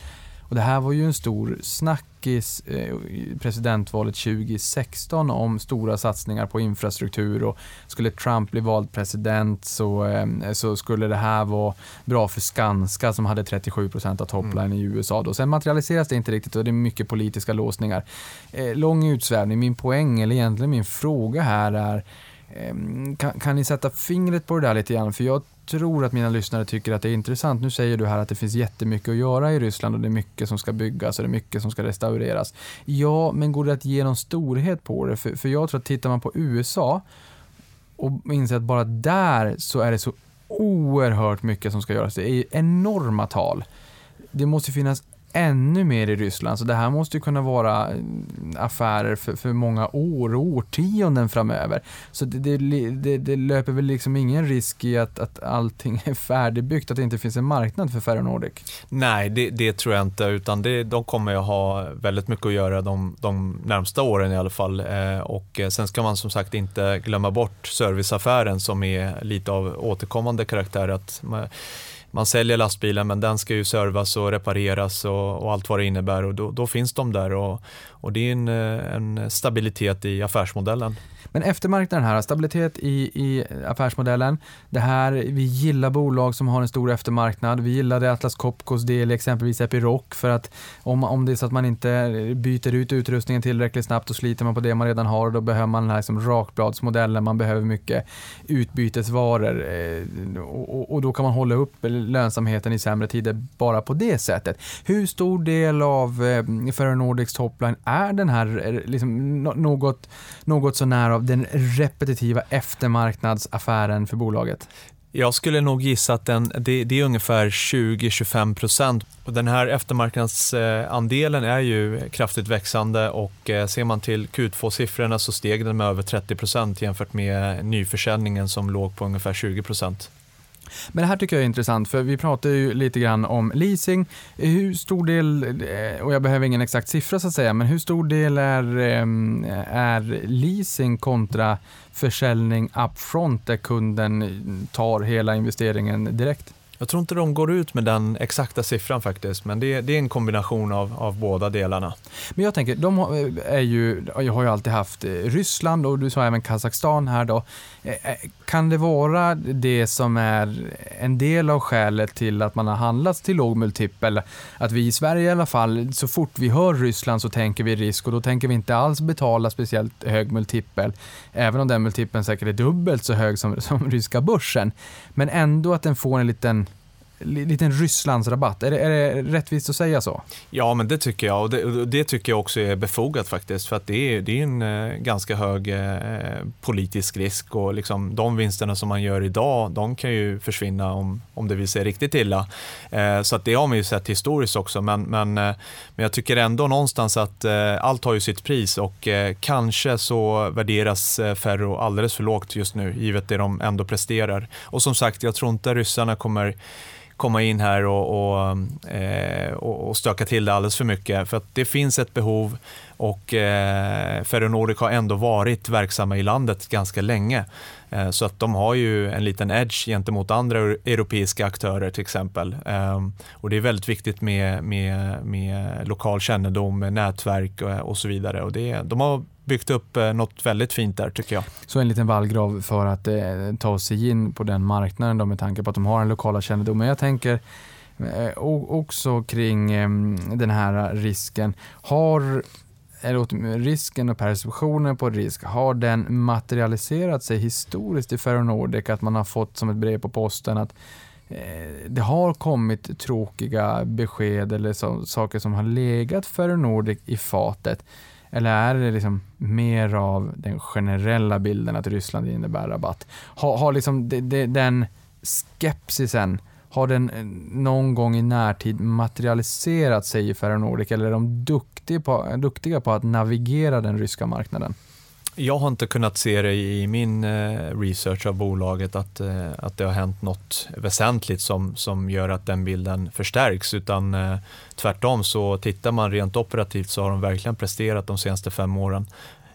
Och det här var ju en stor snackis eh, i presidentvalet 2016 om stora satsningar på infrastruktur och skulle Trump bli vald president så, eh, så skulle det här vara bra för Skanska som hade 37 procent av topline mm. i USA. Då. Sen materialiseras det inte riktigt och det är mycket politiska låsningar. Eh, lång utsvävning, min poäng, eller egentligen min fråga här är kan, kan ni sätta fingret på det där lite grann? För jag tror att mina lyssnare tycker att det är intressant. Nu säger du här att det finns jättemycket att göra i Ryssland och det är mycket som ska byggas och det är mycket som ska restaureras. Ja, men går det att ge någon storhet på det? För, för jag tror att tittar man på USA och inser att bara där så är det så oerhört mycket som ska göras. Det är enorma tal. Det måste finnas ännu mer i Ryssland. Så det här måste ju kunna vara mm, affärer för, för många år och årtionden framöver. Så det, det, det, det, löper väl liksom ingen risk i att, att allting är färdigbyggt, att det inte finns en marknad för Ferronordic? Nej, det, det tror jag inte, utan det, de kommer att ha väldigt mycket att göra de, de närmsta åren i alla fall. Eh, och eh, sen ska man som sagt inte glömma bort serviceaffären som är lite av återkommande karaktär. Att man, man säljer lastbilen men den ska ju servas och repareras och, och allt vad det innebär och då, då, finns de där och, och det är en, eh, en stabilitet i affärsmodellen. Men eftermarknaden här, stabilitet i, i affärsmodellen. Det här, vi gillar bolag som har en stor eftermarknad. Vi gillade Atlas Copcos del i exempelvis Epiroc för att om, om det är så att man inte byter ut utrustningen tillräckligt snabbt och sliter man på det man redan har då behöver man den här liksom rakbladsmodellen. Man behöver mycket utbytesvaror eh, och, och då kan man hålla upp lönsamheten i sämre tider bara på det sättet. Hur stor del av eh, Ferronordics topline är den här eh, liksom, något, något så nära av den repetitiva eftermarknadsaffären för bolaget? Jag skulle nog gissa att den, det, det är ungefär 20-25 procent. Den här eftermarknadsandelen är ju kraftigt växande och eh, ser man till Q2-siffrorna så steg den med över 30 procent jämfört med nyförsäljningen som låg på ungefär 20 procent. Men det här tycker jag är intressant, för vi pratar ju lite grann om leasing. Hur stor del, eh, och jag behöver ingen exakt siffra så att säga, men hur stor del är, eh, är leasing kontra försäljning upfront där kunden tar hela investeringen direkt? Jag tror inte de går ut med den exakta siffran faktiskt, men det, det är en kombination av, av båda delarna. Men jag tänker, de är ju, jag har ju alltid haft eh, Ryssland och du sa även Kazakstan här då. Kan det vara det som är en del av skälet till att man har handlats till låg multipel? Att vi i Sverige i alla fall, så fort vi hör Ryssland så tänker vi risk och då tänker vi inte alls betala speciellt hög multipel. Även om den multipeln säkert är dubbelt så hög som, som ryska börsen. Men ändå att den får en liten liten Rysslandsrabatt. Är det, är det rättvist att säga så? Ja, men det tycker jag och det, det tycker jag också är befogat faktiskt för att det är, det är en eh, ganska hög eh, politisk risk och liksom de vinsterna som man gör idag, de kan ju försvinna om, om det vill sig riktigt illa. Eh, så att det har man ju sett historiskt också, men, men, eh, men jag tycker ändå någonstans att eh, allt har ju sitt pris och eh, kanske så värderas eh, Ferro alldeles för lågt just nu, givet det de ändå presterar. Och som sagt, jag tror inte ryssarna kommer komma in här och, och, eh, och stöka till det alldeles för mycket. För att det finns ett behov och eh, Ferronordic har ändå varit verksamma i landet ganska länge. Eh, så att de har ju en liten edge gentemot andra europeiska aktörer till exempel. Eh, och det är väldigt viktigt med, med, med lokal kännedom, med nätverk och, och så vidare. Och det, de har byggt upp eh, något väldigt fint där tycker jag. Så en liten vallgrav för att eh, ta sig in på den marknaden då med tanke på att de har en lokala kännedom. Men jag tänker eh, också kring eh, den här risken. Har eller risken och perceptionen på risk, har den materialiserat sig historiskt i Ferronordic? Att man har fått som ett brev på posten att eh, det har kommit tråkiga besked eller så, saker som har legat Ferronordic i fatet. Eller är det liksom mer av den generella bilden att Ryssland innebär rabatt? Har, har liksom de, de, den skepsisen, har den eh, någon gång i närtid materialiserat sig i Ferronordic eller är de duktiga på, duktiga på att navigera den ryska marknaden? Jag har inte kunnat se det i min eh, research av bolaget att, eh, att det har hänt något väsentligt som, som gör att den bilden förstärks utan eh, tvärtom så tittar man rent operativt så har de verkligen presterat de senaste fem åren.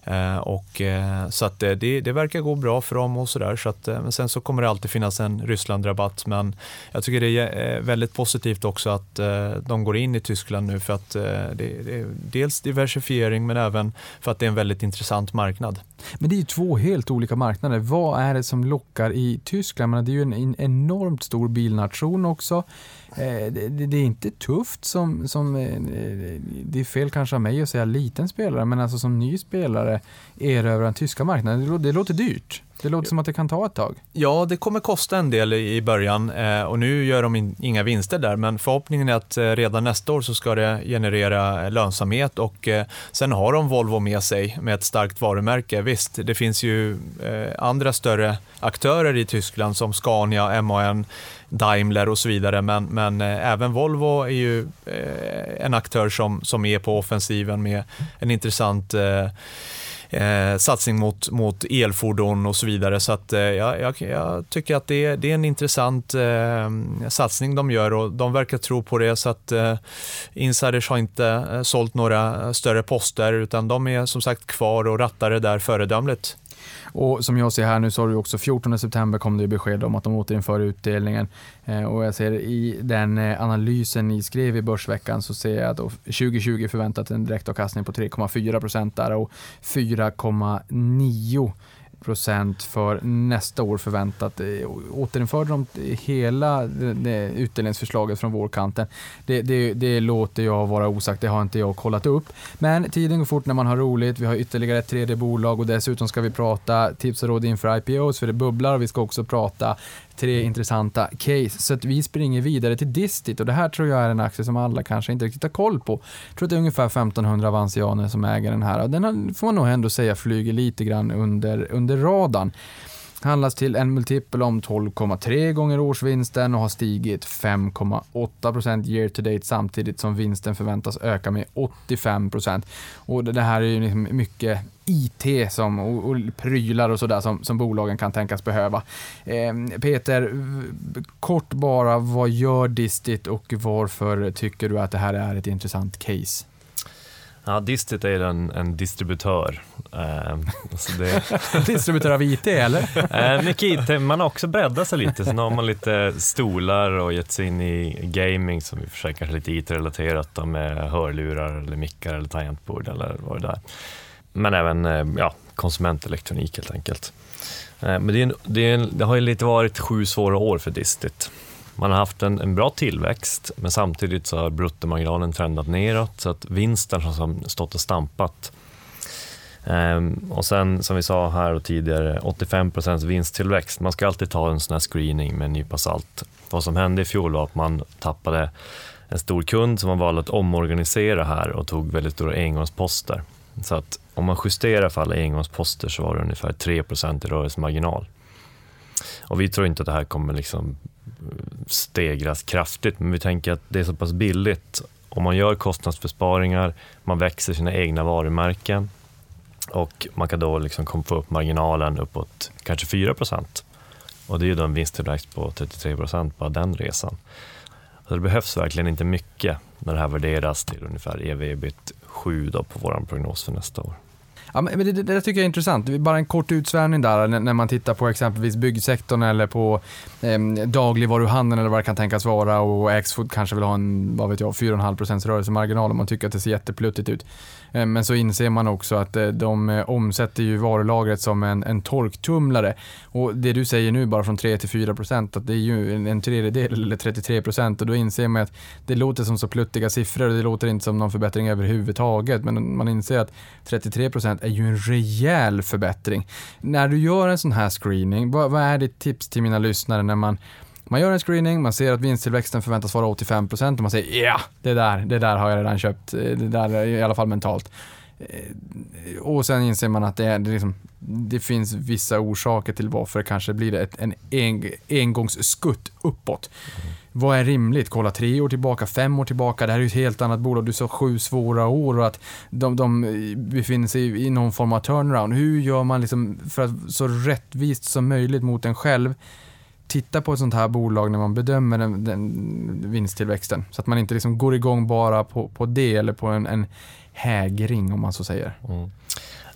Eh, och, eh, så att eh, det, det verkar gå bra för dem och sådär. Så att, men sen så kommer det alltid finnas en Ryssland-rabatt. Men jag tycker det är väldigt positivt också att de går in i Tyskland nu för att det, det är dels diversifiering men även för att det är en väldigt intressant marknad. Men det är ju två helt olika marknader. Vad är det som lockar i Tyskland? Men det är ju en enormt stor bilnation också. Eh, det, det, är inte tufft som, som, eh, eh, det är fel kanske av mig att säga liten spelare, men alltså som ny spelare erövra den tyska marknaden. Det låter dyrt. Det låter som att det kan ta ett tag. Ja, det kommer kosta en del i början eh, och nu gör de inga vinster där, men förhoppningen är att eh, redan nästa år så ska det generera lönsamhet och eh, sen har de Volvo med sig med ett starkt varumärke. Visst, det finns ju andra större aktörer i Tyskland som Scania, MAN, Daimler och så vidare, men, men även Volvo är ju en aktör som, som är på offensiven med en intressant eh, Eh, satsning mot, mot elfordon och så vidare. Så att, eh, jag, jag, tycker att det, det är en intressant eh, satsning de gör och de verkar tro på det. Så att eh, insiders har inte eh, sålt några eh, större poster utan de är som sagt kvar och rattar det där föredömligt. Och som jag ser här nu så har du också 14 september kom det besked om att de återinför utdelningen. Eh, och jag ser i den eh, analysen ni skrev i Börsveckan så ser jag att 2020 förväntat en direktavkastning på 3,4 procent där och 4,9 procent för nästa år förväntat. Eh, återinförde de hela eh, utdelningsförslaget från vårkanten? Det, det, det låter jag vara osagt, det har inte jag kollat upp. Men tiden går fort när man har roligt. Vi har ytterligare ett tredje bolag och dessutom ska vi prata tips och råd inför IPOs för det bubblar. Vi ska också prata tre intressanta case. Så att vi springer vidare till Distit och det här tror jag är en aktie som alla kanske inte riktigt har koll på. Jag tror att det är ungefär 1500 avansianer som äger den här och den får man nog ändå säga flyger lite grann under, under radarn handlas till en multipel om 12,3 gånger årsvinsten och har stigit 5,8% year to date samtidigt som vinsten förväntas öka med 85% Och det här är ju liksom mycket IT som, och, och prylar och sådär som, som bolagen kan tänkas behöva. Eh, Peter, kort bara, vad gör Distit och varför tycker du att det här är ett intressant case? Ja, Distit är en, en distributör. Eh, det... distributör av IT eller? eh, mycket IT, man har också breddat sig lite. Sen har man lite stolar och gett sig in i gaming som i och för sig kanske lite IT-relaterat med hörlurar eller mickar eller tangentbord eller vad det är. Men även eh, ja, konsumentelektronik helt enkelt. Eh, men det, är en, det, är en, det har ju lite varit sju svåra år för Distit. Man har haft en, en bra tillväxt, men samtidigt så har bruttomarginalen trendat neråt, så att vinsten har stått och stampat. Ehm, och sen som vi sa här och tidigare, 85% vinsttillväxt. Man ska alltid ta en sån här screening med en nypa salt. Vad som hände i fjol var att man tappade en stor kund som man valde att omorganisera här och tog väldigt stora engångsposter. Så att om man justerar för alla engångsposter så var det ungefär 3 i rörelsemarginal. Och vi tror inte att det här kommer liksom stegras kraftigt, men vi tänker att det är så pass billigt. Om man gör kostnadsbesparingar, man växer sina egna varumärken och man kan då liksom få upp marginalen uppåt kanske 4 Och det är ju då en vinsttillväxt på 33% bara den resan. Så det behövs verkligen inte mycket när det här värderas till ungefär ev-ebit 7 då på vår prognos för nästa år. Ja, men det, det, tycker jag är intressant. Bara en kort utsvävning där när man tittar på exempelvis byggsektorn eller på eh, dagligvaruhandeln eller vad det kan tänkas vara och Axfood kanske vill ha en, vad vet jag, 4,5% rörelsemarginal om man tycker att det ser jättepluttigt ut. Eh, men så inser man också att eh, de eh, omsätter ju varulagret som en, en torktumlare. Och det du säger nu bara från 3 till 4 procent, att det är ju en tredjedel eller 33 procent och då inser man att det låter som så pluttiga siffror och det låter inte som någon förbättring överhuvudtaget. Men man inser att 33 procent är ju en rejäl förbättring. När du gör en sån här screening, vad, vad är ditt tips till mina lyssnare när man man gör en screening, man ser att vinsttillväxten förväntas vara 85% och man säger ja, det där, det där har jag redan köpt, det där i alla fall mentalt. Eh, Och sen inser man att det, är, det, liksom, det finns vissa orsaker till varför det kanske blir ett, en, en engångsskutt uppåt. Vad är rimligt? Kolla tre år tillbaka, fem år tillbaka. Det här är ju ett helt annat bolag. Du sa sju svåra år och att de, de befinner sig i någon form av turnaround. Hur gör man liksom för att så rättvist som möjligt mot en själv titta på ett sånt här bolag när man bedömer den, den vinsttillväxten? Så att man inte liksom går igång bara på, på det eller på en, en hägring om man så säger. Mm.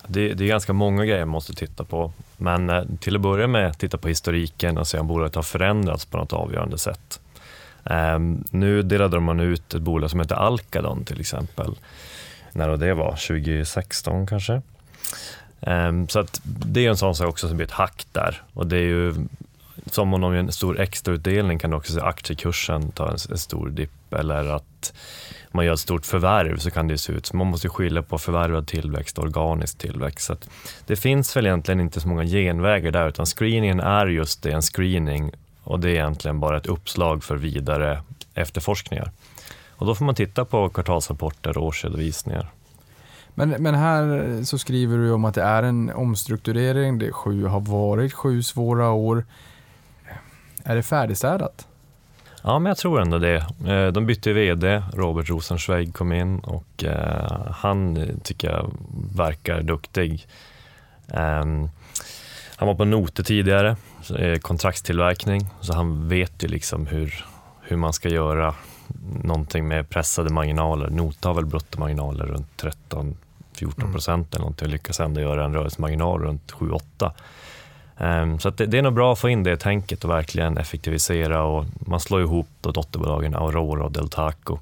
Det, det är ganska många grejer man måste titta på. Men eh, till att börja med, titta på historiken och se om bolaget har förändrats på något avgörande sätt. Um, nu delade man ut ett bolag som heter Alcadon till exempel. När det var, 2016 kanske. Um, så att det är en sån sak också som blir ett hack där. Och det är ju, som om de gör en stor extrautdelning kan också se aktiekursen ta en, en stor dipp eller att man gör ett stort förvärv så kan det se ut. som man måste skilja på förvärvad tillväxt och organisk tillväxt. Så att det finns väl egentligen inte så många genvägar där utan screeningen är just det, en screening och det är egentligen bara ett uppslag för vidare efterforskningar. Och då får man titta på kvartalsrapporter och årsredovisningar. Men, men här eh, så skriver du om att det är en omstrukturering. Det sju, har varit sju svåra år. Är det färdigstädat? Ja, men jag tror ändå det. Eh, De bytte VD, Robert Rosenschweig kom in och eh, han tycker jag verkar duktig. Ehm, Han var på Note tidigare, eh, kontraktstillverkning, så han vet ju liksom hur, hur man ska göra någonting med pressade marginaler. Nota har väl bruttomarginaler runt 13-14 procent eller någonting och lyckas ändå göra en rörelsemarginal runt 7-8. Ehm, så att det, är nog bra att få in det tänket och verkligen effektivisera och man slår ihop då dotterbolagen Aurora och Deltaco.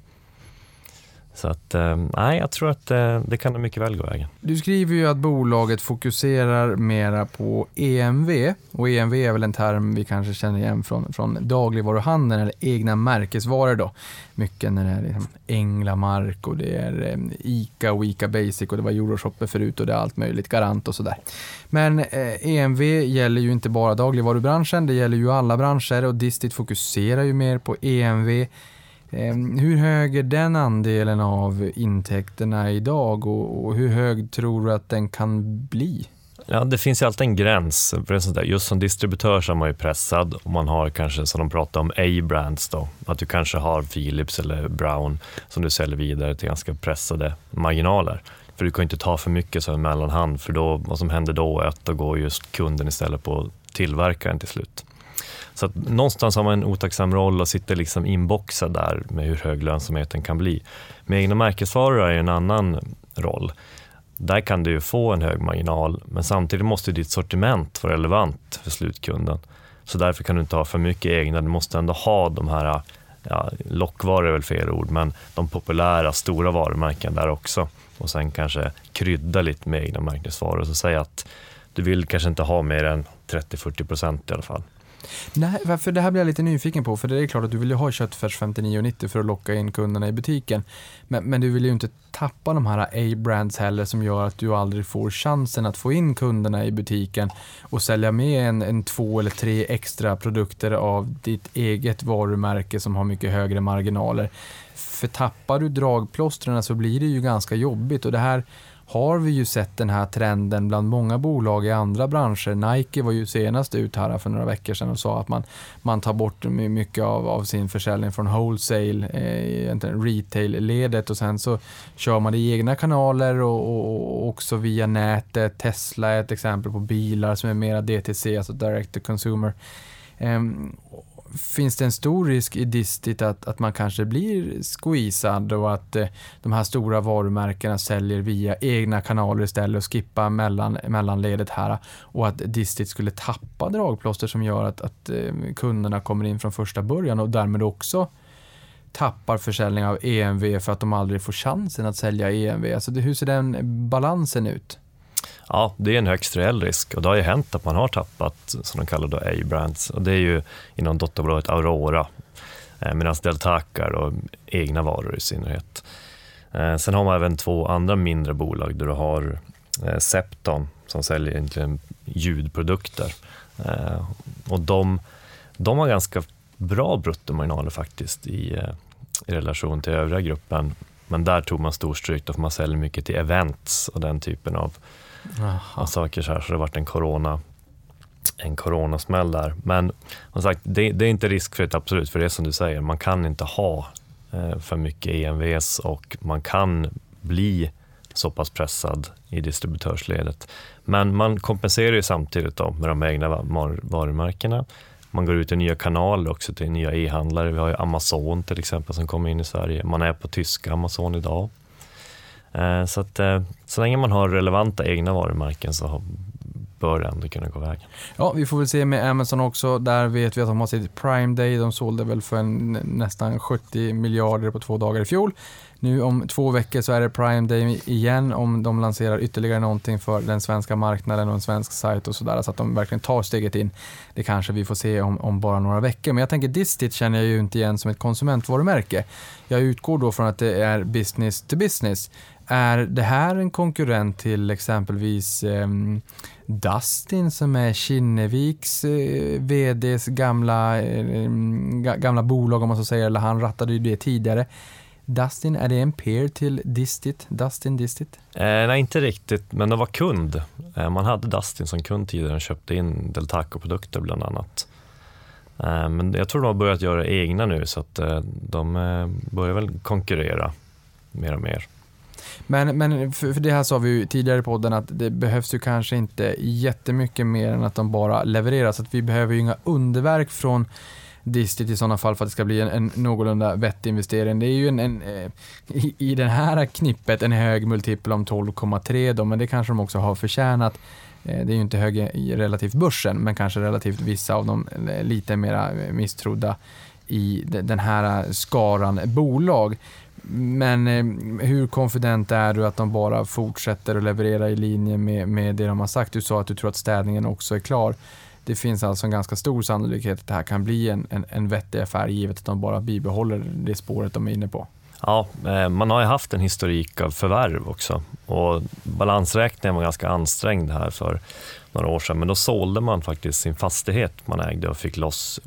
Så att, eh, nej, jag tror att eh, det kan nog mycket väl gå vägen. Du skriver ju att bolaget fokuserar mera på EMV och EMV är väl en term vi kanske känner igen från, från dagligvaruhandeln eller egna märkesvaror då. Mycket när det är liksom Änglamark och det är eh, ICA och ICA Basic och det var Euroshopper förut och det är allt möjligt, Garant och sådär. Men eh, EMV gäller ju inte bara dagligvarubranschen, det gäller ju alla branscher och Distit fokuserar ju mer på EMV. Ehm, hur hög är den andelen av intäkterna idag och, och hur hög tror du att den kan bli? Ja, det finns ju alltid en gräns. För där. Just som distributör så är man ju pressad och man har kanske, som de pratar om, A-brands då. Att du kanske har Philips eller Brown som du säljer vidare till ganska pressade marginaler. För du kan ju inte ta för mycket som en mellanhand för då, vad som händer då är att då går just kunden istället på tillverkaren till slut. Så att någonstans har man en otacksam roll och sitter liksom inboxad där med hur hög lönsamheten kan bli. Med egna märkesvaror är det en annan roll. Där kan du ju få en hög marginal, men samtidigt måste ditt sortiment vara relevant för slutkunden. Så därför kan du inte ha för mycket egna, du måste ändå ha de här, ja, lockvaror är väl fel ord, men de populära stora varumärken där också. Och sen kanske krydda lite med egna märkesvaror. Så säg att du vill kanske inte ha mer än 30-40 procent i alla fall. Nej, för det här blir jag lite nyfiken på, för det är klart att du vill ju ha köttfärs 59,90 för att locka in kunderna i butiken. Men, men du vill ju inte tappa de här A-brands heller som gör att du aldrig får chansen att få in kunderna i butiken och sälja med en, en två eller tre extra produkter av ditt eget varumärke som har mycket högre marginaler. För tappar du dragplåstren så blir det ju ganska jobbigt och det här har vi ju sett den här trenden bland många bolag i andra branscher. Nike var ju senast ut här för några veckor sedan och sa att man, man tar bort mycket av, av sin försäljning från wholesale, eh, retail-ledet och sen så kör man det i egna kanaler och, och, och också via nätet. Tesla är ett exempel på bilar som är mera DTC, alltså direct to consumer. Ehm, finns det en stor risk i Distit att, att man kanske blir squeezad och att eh, de här stora varumärkena säljer via egna kanaler istället och skippar mellan, mellanledet här och att Distit skulle tappa dragplåster som gör att, att eh, kunderna kommer in från första början och därmed också tappar försäljning av EMV för att de aldrig får chansen att sälja EMV. Alltså hur ser den balansen ut? Ja, det är en högst reell risk och det har ju hänt att man har tappat, som de kallar då A-brands. Och det är ju inom dotterbolaget Aurora, eh, medan Deltaca och egna varor i synnerhet. Eh, sen har man även två andra mindre bolag där du har eh, Septon som säljer egentligen ljudprodukter. Och de, de har ganska bra bruttomarginaler faktiskt i, i relation till övriga gruppen. Men där tog man storstryk för man säljer mycket till events och den typen av, av saker. Så, här, så det har varit en corona en coronasmäll där. Men som sagt, det, det, är inte riskfritt absolut, för det är som du säger, man kan inte ha eh, för mycket EMVs och man kan bli så pass pressad i distributörsledet. Men man kompenserar ju samtidigt då med de egna varumärkena. Man går ut i nya kanaler också till nya e-handlare. Vi har ju Amazon till exempel som kommer in i Sverige. Man är på tyska Amazon idag. Eh, så att eh, så länge man har relevanta egna varumärken så bör det ändå kunna gå vägen. Ja, vi får väl se med Amazon också. Där vet vi att de har sitt Prime Day. De sålde väl för en, nästan 70 miljarder på två dagar i fjol. Nu om två veckor så är det Prime Day igen om de lanserar ytterligare någonting för den svenska marknaden och en svensk sajt och sådär så att de verkligen tar steget in. Det kanske vi får se om, om bara några veckor. Men jag tänker Distit känner jag ju inte igen som ett konsumentvarumärke. Jag utgår då från att det är business to business. Är det här en konkurrent till exempelvis eh, Dustin som är Kinneviks eh, VDs gamla, eh, gamla bolag om man så säger, eller han rattade ju det tidigare. Dustin, är det en peer till Distit? Dustin Distit? Eh, nej, inte riktigt, men de var kund. Eh, man hade Dustin som kund tidigare och köpte in Deltaco-produkter bland annat. Eh, men jag tror de har börjat göra egna nu så att eh, de eh, börjar väl konkurrera mer och mer. Men, men för, för det här sa vi ju tidigare i podden att det behövs ju kanske inte jättemycket mer än att de bara levererar. Så att vi behöver ju inga underverk från Distit i sådana fall för att det ska bli en, en någorlunda vettig investering. Det är ju en, en eh, i, i det här knippet en hög multipel om 12,3 då, men det kanske de också har förtjänat. Eh, det är ju inte hög i relativt börsen, men kanske relativt vissa av de eh, lite mera misstrodda i den här skaran bolag. Men eh, hur konfident är du att de bara fortsätter att leverera i linje med, med det de har sagt? Du sa att du tror att städningen också är klar det finns alltså en ganska stor sannolikhet att det här kan bli en, en, en vettig affär givet att de bara bibehåller det spåret de är inne på. Ja, eh, man har ju haft en historik av förvärv också och balansräkningen var ganska ansträngd här för några år sedan, men då sålde man faktiskt sin fastighet man ägde och fick loss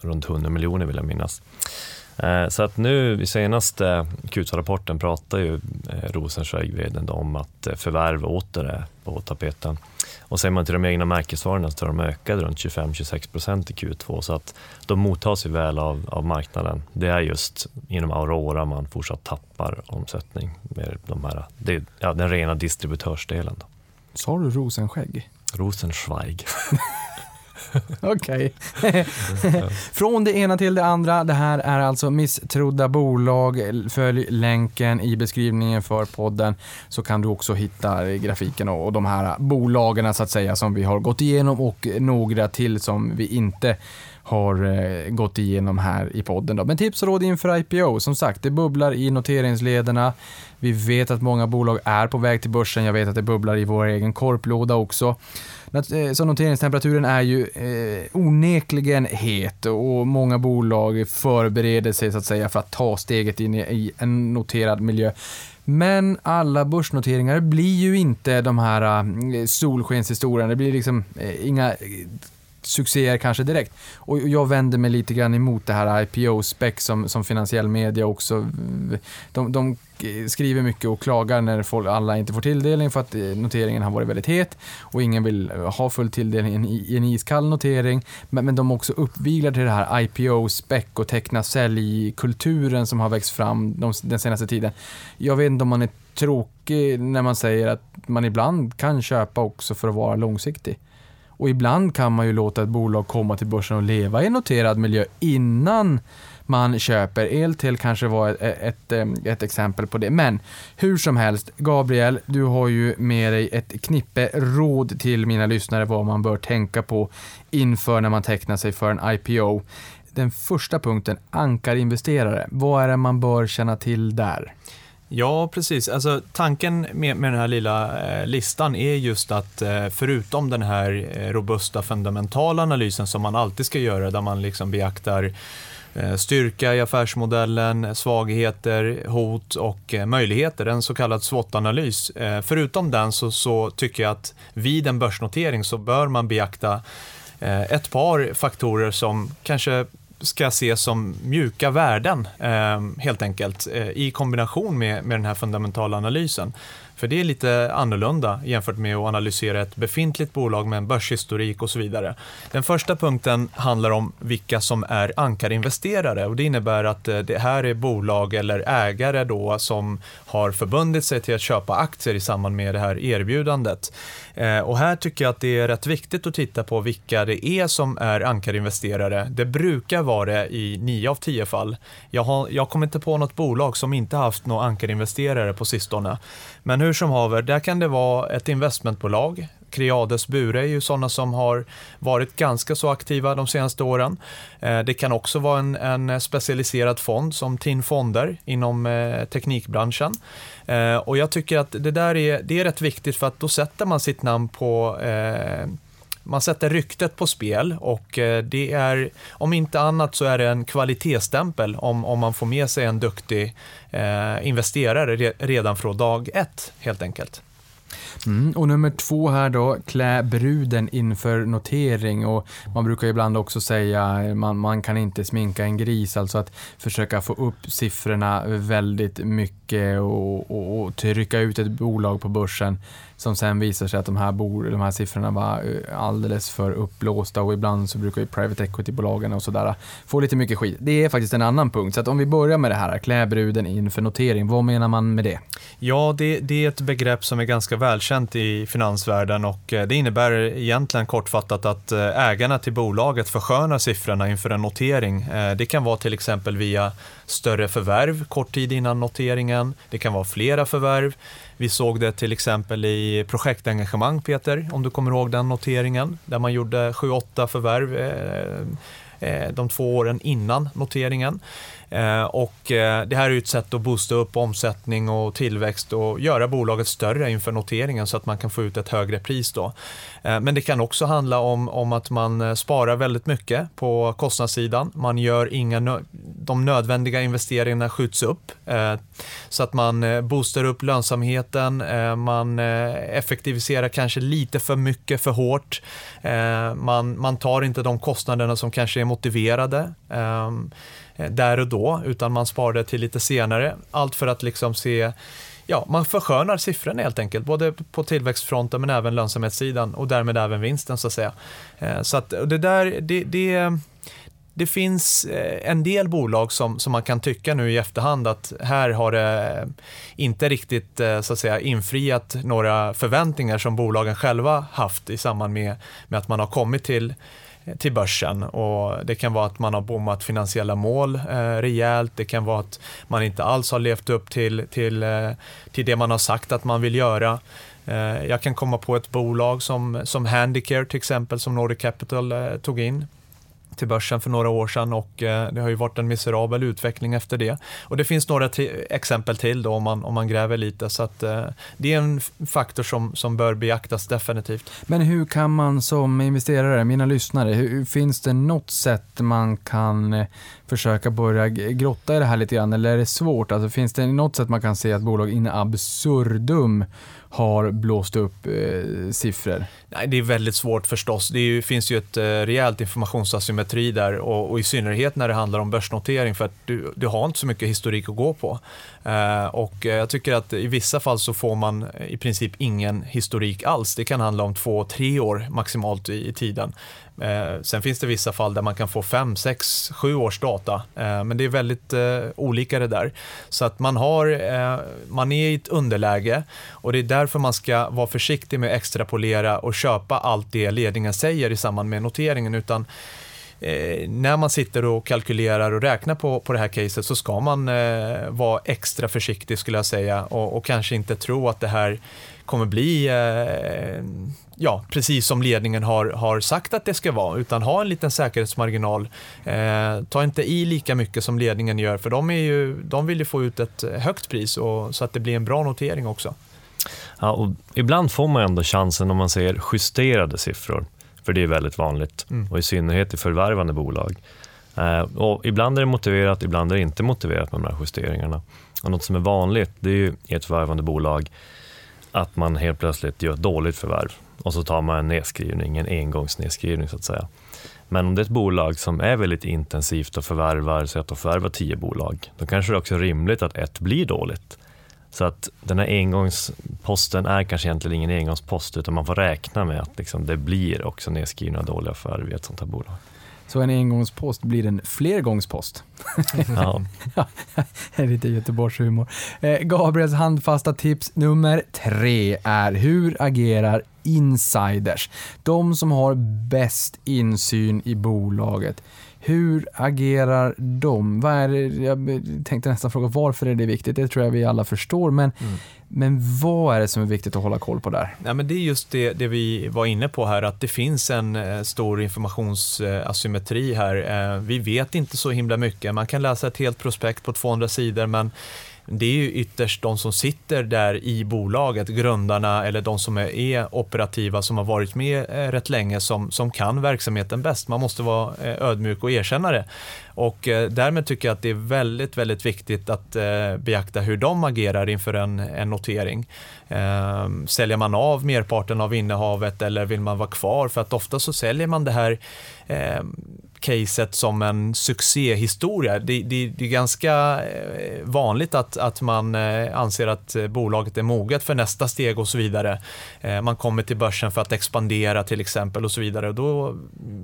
runt 100 miljoner vill jag minnas. Eh, så att nu i senaste Q2-rapporten pratar ju eh, Rosensweig om att förvärv åter är på tapeten. Och ser man till de egna märkesvarorna så har de ökat runt 25-26 procent i Q2 så att de mottas ju väl av, av marknaden. Det är just inom Aurora man fortsatt tappar omsättning med de här, det, ja, den rena distributörsdelen. Sa du Rosenskägg? Rosensweig. Okej. Från det ena till det andra. Det här är alltså misstrodda bolag. Följ länken i beskrivningen för podden så kan du också hitta grafiken och de här bolagen så att säga som vi har gått igenom och några till som vi inte har eh, gått igenom här i podden. Då. Men tips och råd inför IPO. Som sagt, det bubblar i noteringslederna. Vi vet att många bolag är på väg till börsen. Jag vet att det bubblar i vår egen korplåda också. Eh, så noteringstemperaturen är ju eh, onekligen het och många bolag förbereder sig så att säga för att ta steget in i en noterad miljö. Men alla börsnoteringar blir ju inte de här eh, solskenshistorierna. Det blir liksom eh, inga succéer kanske direkt. Och jag vänder mig lite grann emot det här IPO-spec som, som finansiell media också. De, de, skriver mycket och klagar när folk, alla inte får tilldelning för att eh, noteringen har varit väldigt het och ingen vill eh, ha full tilldelning i en iskall notering. Men, men de också uppviglar till det här IPO-spec och teckna sälj-kulturen som har växt fram de, den senaste tiden. Jag vet inte om man är tråkig när man säger att man ibland kan köpa också för att vara långsiktig. Och ibland kan man ju låta ett bolag komma till börsen och leva i en noterad miljö innan man köper. Eltel kanske var ett, ett, eh, ett, exempel på det. Men hur som helst, Gabriel, du har ju med dig ett knippe råd till mina lyssnare vad man bör tänka på inför när man tecknar sig för en IPO. Den första punkten, ankarinvesterare. Vad är det man bör känna till där? Ja, precis. Alltså, tanken med, med den här lilla eh, listan är just att eh, förutom den här eh, robusta fundamentala analysen som man alltid ska göra, där man liksom beaktar eh, styrka i affärsmodellen, svagheter, hot och eh, möjligheter, en så kallad SWOT-analys. Eh, förutom den så, så tycker jag att vid en börsnotering så bör man beakta eh, ett par faktorer som kanske ska ses som mjuka värden eh, helt enkelt eh, i kombination med, med den här fundamentala analysen. För det är lite annorlunda jämfört med att analysera ett befintligt bolag med en börshistorik och så vidare. Den första punkten handlar om vilka som är ankarinvesterare och det innebär att eh, det här är bolag eller ägare då som har förbundit sig till att köpa aktier i samband med det här erbjudandet. Eh, och här tycker jag att det är rätt viktigt att titta på vilka det är som är ankarinvesterare. Det brukar vara det i 9 av 10 fall. Jag, har, jag kommer inte på något bolag som inte haft några ankarinvesterare på sistone. Men hur som haver, där kan det vara ett investmentbolag. Creades Bure är ju sådana som har varit ganska så aktiva de senaste åren. Eh, det kan också vara en, en specialiserad fond som TIN Fonder inom eh, teknikbranschen. Eh, och jag tycker att det där är, det är rätt viktigt för att då sätter man sitt namn på man sätter ryktet på spel och eh, det är, om inte annat så är det en kvalitetsstämpel om, om man får med sig en duktig eh, investerare redan från dag ett helt enkelt. Mm, och nummer två här då, klä bruden inför notering. Och man brukar ibland också säga man, man kan inte sminka en gris, alltså att försöka få upp siffrorna väldigt mycket och, och, och trycka ut ett bolag på börsen som sen visar sig att de här, bor, de här siffrorna var eh, alldeles för uppblåsta och ibland så brukar ju private equity-bolagen och sådär få lite mycket skit. Det är faktiskt en annan punkt. Så att om vi börjar med det här, klä bruden inför notering, vad menar man med det? Ja, det, det är ett begrepp som är ganska välkänt i finansvärlden och eh, det innebär egentligen kortfattat att eh, ägarna till bolaget förskönar siffrorna inför en notering. Det kan vara till exempel via större förvärv kort tid innan noteringen. Det kan vara flera förvärv. Vi såg det till exempel i projektengagemang, Peter, om du kommer ihåg den noteringen, där man gjorde 7-8 förvärv eh, eh, de två åren innan noteringen. Eh, och eh, det här är ett sätt att boosta upp omsättning och tillväxt och göra bolaget större inför noteringen så att man kan få ut ett högre pris. Då. Eh, men det kan också handla om, om att man sparar väldigt mycket på kostnadssidan. Man gör inga de nödvändiga investeringarna skjuts upp så att man boostar upp lönsamheten, man effektiviserar kanske lite för mycket för hårt, man, man tar inte de kostnaderna som kanske är motiverade. Ehm, Eh, där och då, utan man sparar det till lite senare. Allt för att liksom se Ja, man förskönar siffrorna helt enkelt, både på tillväxtfronten men även lönsamhetssidan och därmed även vinsten så att säga. Eh, så att det där, det, det, det finns eh, en del bolag som, som man kan tycka nu i efterhand att här har det inte riktigt så att säga, infriat några förväntningar som bolagen själva haft i samband med, med att man har kommit till till börsen. Och det kan vara att man har bommat finansiella mål eh, rejält. Det kan vara att man inte alls har levt upp till, till, eh, till det man har sagt att man vill göra. Eh, jag kan komma på ett bolag som, som Handicare till exempel, som Nordic Capital eh, tog in till börsen för några år sedan och eh, det har ju varit en miserabel utveckling efter det. Och det finns några exempel till då om man, om man gräver lite så att eh, det är en faktor som, som bör beaktas definitivt. Men hur kan man som investerare, mina lyssnare, hur, finns det något sätt man kan eh, försöka börja grotta i det här lite grann eller är det svårt? Alltså finns det något sätt man kan se att bolag in absurdum har blåst upp eh, siffror? Nej, det är väldigt svårt förstås. Det ju, finns ju ett eh, rejält informationsasymmetri där och, och, i synnerhet när det handlar om börsnotering för att du, du har inte så mycket historik att gå på. Eh, och eh, jag tycker att i vissa fall så får man i princip ingen historik alls. Det kan handla om två, tre år maximalt i, tiden. Eh, sen finns det vissa fall där man kan få fem, sex, sju års data, men det är väldigt olika det där. Så att man, har, man är i ett underläge och det är därför man ska vara försiktig med att extrapolera och köpa allt det ledningen säger i samband med noteringen, utan Eh, när man sitter och kalkylerar och räknar på, på det här caset så ska man eh, vara extra försiktig skulle jag säga och, och, kanske inte tro att det här kommer bli eh, ja, precis som ledningen har, har sagt att det ska vara, utan ha en liten säkerhetsmarginal. Eh, ta inte i lika mycket som ledningen gör, för de, är ju, de vill ju få ut ett högt pris och, så att det blir en bra notering också. Ja, och ibland får man ändå chansen om man ser justerade siffror, för det är väldigt vanligt, mm. och i synnerhet i förvärvande bolag. Eh, och ibland är det motiverat, ibland är det inte motiverat med de här justeringarna. Och något som är vanligt det är ju i ett förvärvande bolag att man helt plötsligt gör ett dåligt förvärv och så tar man en nedskrivning, en engångsnedskrivning så att säga. Men om det är ett bolag som är väldigt intensivt och förvärvar, så att de förvärvar tio bolag, då kanske det också är rimligt att ett blir dåligt. Så att den här engångsposten är kanske egentligen ingen engångspost, utan man får räkna med att liksom det blir också nedskrivna dåliga förvärv i ett sånt här bolag. Så en engångspost blir en flergångspost. Ja. Det är lite Göteborgshumor. Eh, Gabriels handfasta tips nummer tre är hur agerar insiders? De som har bäst insyn i bolaget. Hur agerar de? Vad är det, jag tänkte nästan fråga varför är det viktigt? Det tror jag vi alla förstår, men, men vad är det som är viktigt att hålla koll på där? Ja, men det är just det, det vi var inne på här, att det finns en eh, stor informationsasymmetri här. Eh, vi vet inte så himla mycket. Man kan läsa ett helt prospekt på 200 sidor, men det är ju ytterst de som sitter där i bolaget, grundarna eller de som är, är operativa, som har varit med eh, rätt länge, som, som kan verksamheten bäst. Man måste vara eh, ödmjuk och erkänna det. Och eh, därmed tycker jag att det är väldigt, väldigt viktigt att eh, beakta hur de agerar inför en, en notering. Eh, säljer man av merparten av innehavet eller vill man vara kvar? För att ofta så säljer man det här ehm, caset som en succéhistoria. Det, det, det är ganska eh, vanligt att, att man eh, anser att eh, bolaget är moget för nästa steg och så vidare. Man kommer till börsen för att expandera till exempel och så vidare. Då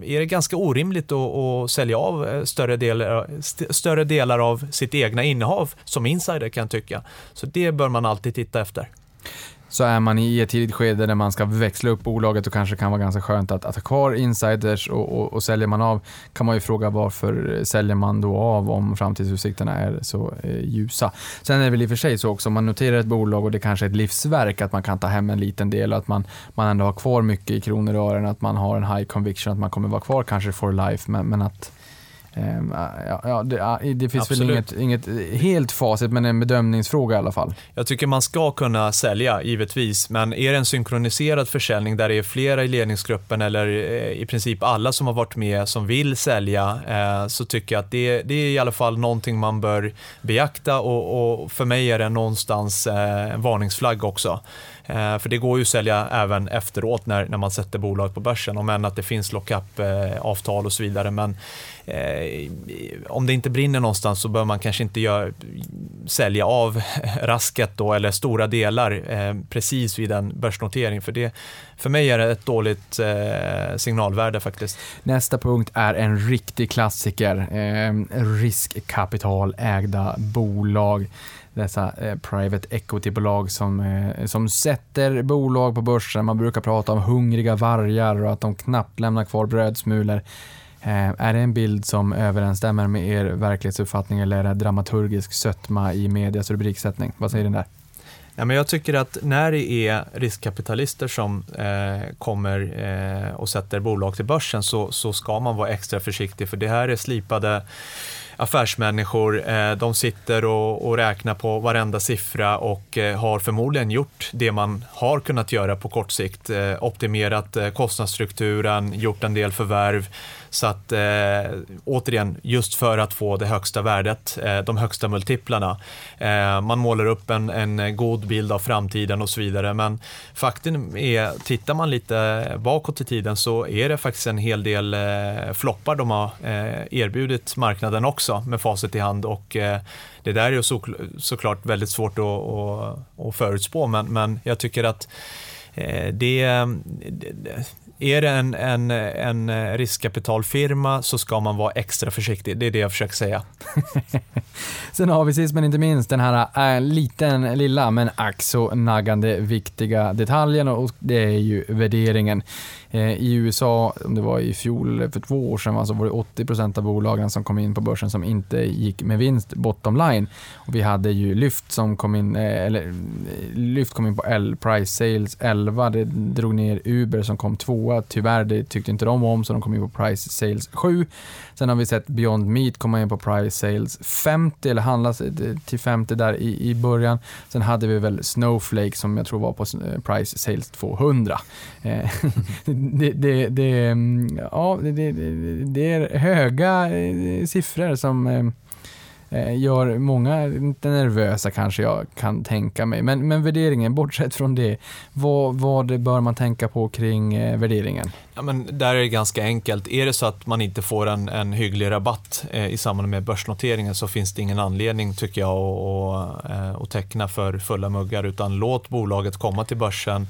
är det ganska orimligt att, att sälja av större delar, större delar av sitt egna innehav som insider kan jag tycka. Så det bör man alltid titta efter så är man i ett tidigt skede där man ska växla upp bolaget och kanske kan vara ganska skönt att, att ha kvar insiders och, och, och säljer man av kan man ju fråga varför säljer man då av om framtidsutsikterna är så eh, ljusa. Sen är det väl i och för sig så också om man noterar ett bolag och det kanske är ett livsverk att man kan ta hem en liten del och att man, man ändå har kvar mycket i kronor och ören, att man har en high conviction att man kommer vara kvar kanske for life men, men att ja, ja, det, ja, det finns väl Absolut. inget, inget helt facit men en bedömningsfråga i alla fall. Jag tycker man ska kunna sälja, givetvis, men är det en synkroniserad försäljning där det är flera i ledningsgruppen eller eh, i princip alla som har varit med som vill sälja, eh, så tycker jag att det, det är i alla fall någonting man bör beakta och, och för mig är det någonstans eh, en varningsflagg också. Eh, För det går ju att sälja även efteråt när, när man sätter bolaget på börsen, om än att det finns lockup-avtal eh, och så vidare. Men eh, om det inte brinner någonstans så bör man kanske inte gör, sälja av rasket då, eller stora delar eh, precis vid en börsnotering. För, det, för mig är det ett dåligt eh, signalvärde faktiskt. Nästa punkt är en riktig klassiker. Eh, riskkapitalägda bolag. Dessa eh, private equity-bolag som, eh, som sätter bolag på börsen. Man brukar prata om hungriga vargar och att de knappt lämnar kvar brödsmulor. Eh, är det en bild som överensstämmer med er verklighetsuppfattning eller är det dramaturgisk sötma i medias rubriksättning? Vad säger ni där? Ja, men jag tycker att när det är riskkapitalister som eh, kommer eh, och sätter bolag till börsen så, så ska man vara extra försiktig för det här är slipade affärsmänniskor. Eh, de sitter och, och räknar på varenda siffra och eh, har förmodligen gjort det man har kunnat göra på kort sikt. Eh, optimerat kostnadsstrukturen, gjort en del förvärv. Så att eh, återigen, just för att få det högsta värdet, eh, de högsta multiplarna. Eh, man målar upp en, en god bild av framtiden och så vidare. Men faktum är, tittar man lite bakåt i tiden så är det faktiskt en hel del eh, floppar de har eh, erbjudit marknaden också med facit i hand. Och, eh, det där är ju så, såklart väldigt svårt att, att, att förutspå, men, men jag tycker att eh, det, det är det en, en, en riskkapitalfirma så ska man vara extra försiktig. Det är det jag försöker säga. Sen har vi sist men inte minst den här äh, liten, lilla men ack så naggande viktiga detaljen och det är ju värderingen. Eh, I USA, om det var i fjol, för två år sedan, så var det 80% av bolagen som kom in på börsen som inte gick med vinst bottom line. Och vi hade ju Lyft som kom in, eh, eller eh, Lyft kom in på L, Price Sales 11, det drog ner Uber som kom tvåa, tyvärr det tyckte inte de om så de kom in på Price Sales 7. Sen har vi sett Beyond Meat komma in på Price Sales 50, eller handlas till 50 där i, i början. Sen hade vi väl Snowflake som jag tror var på Price Sales 200. Eh, det, det, det, mm, ja, det, det, det är höga eh, siffror som, eh, eh, gör många lite nervösa kanske jag kan tänka mig. Men, men värderingen, bortsett från det, vad, vad bör man tänka på kring värderingen? Ja, men där är det ganska enkelt. Är det så att man inte får en, en hygglig rabatt eh, i samband med börsnoteringen så finns det ingen anledning tycker jag att, att, att teckna för fulla muggar utan låt bolaget komma till börsen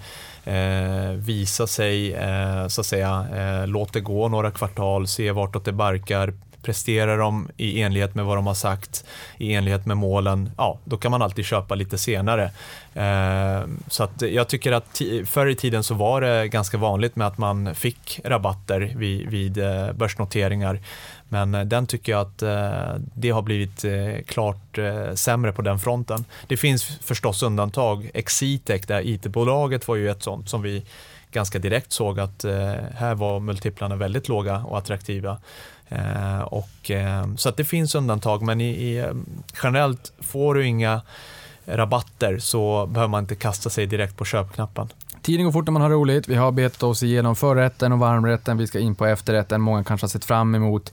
eh, visa sig, eh, så att säga, eh, låt det gå några kvartal, se vartåt det barkar, presterar de i enlighet med vad de har sagt, i enlighet med målen, ja, då kan man alltid köpa lite senare. Eh, så att jag tycker att förr i tiden så var det ganska vanligt med att man fick rabatter vid, vid eh, börsnoteringar. Men eh, den tycker jag att eh, det har blivit eh, klart sämre på den fronten. Det finns förstås undantag. Exitec, det här IT-bolaget var ju ett sånt som vi ganska direkt såg att här var multiplarna väldigt låga och attraktiva. Och, så att det finns undantag, men i, i, generellt får du inga rabatter så behöver man inte kasta sig direkt på köpknappen. Tiden går fort när man har roligt. Vi har betat oss igenom förrätten och varmrätten. Vi ska in på efterrätten. Många kanske har sett fram emot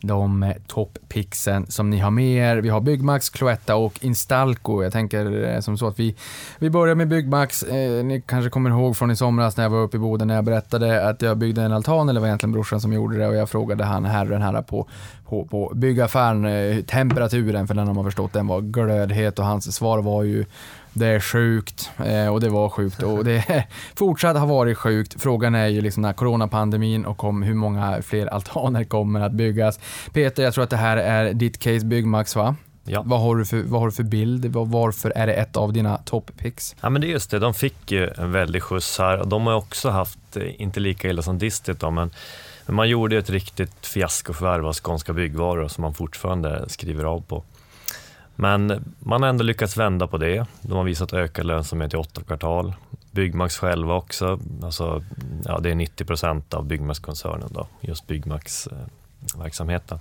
de eh, toppixen som ni har med er. Vi har Byggmax, Cloetta och Instalco. Jag tänker eh, som så att vi, vi börjar med Byggmax. Eh, ni kanske kommer ihåg från i somras när jag var uppe i Boden när jag berättade att jag byggde en altan, eller var egentligen brorsan som gjorde det och jag frågade han herren här på, på, på byggaffären eh, temperaturen, för den har man förstått, den var glödhet och hans svar var ju det är sjukt eh, och det var sjukt och det fortsatt har varit sjukt. Frågan är ju liksom när coronapandemin och om hur många fler altaner kommer att byggas. Peter, jag tror att det här är ditt case Byggmax va? Ja. Vad, har du för, vad har du för bild? Varför är det ett av dina toppicks? Ja, men det är just det, de fick ju en väldig skjuts här. De har också haft, eh, inte lika illa som Distit, då, men man gjorde ett riktigt fiaskoförvärv av Skånska Byggvaror som man fortfarande skriver av på. Men man har ändå lyckats vända på det. De har visat ökad lönsamhet i åtta kvartal. Byggmax själva också, alltså, ja, det är 90 procent av Byggmax-koncernen, då, just Byggmax-verksamheten.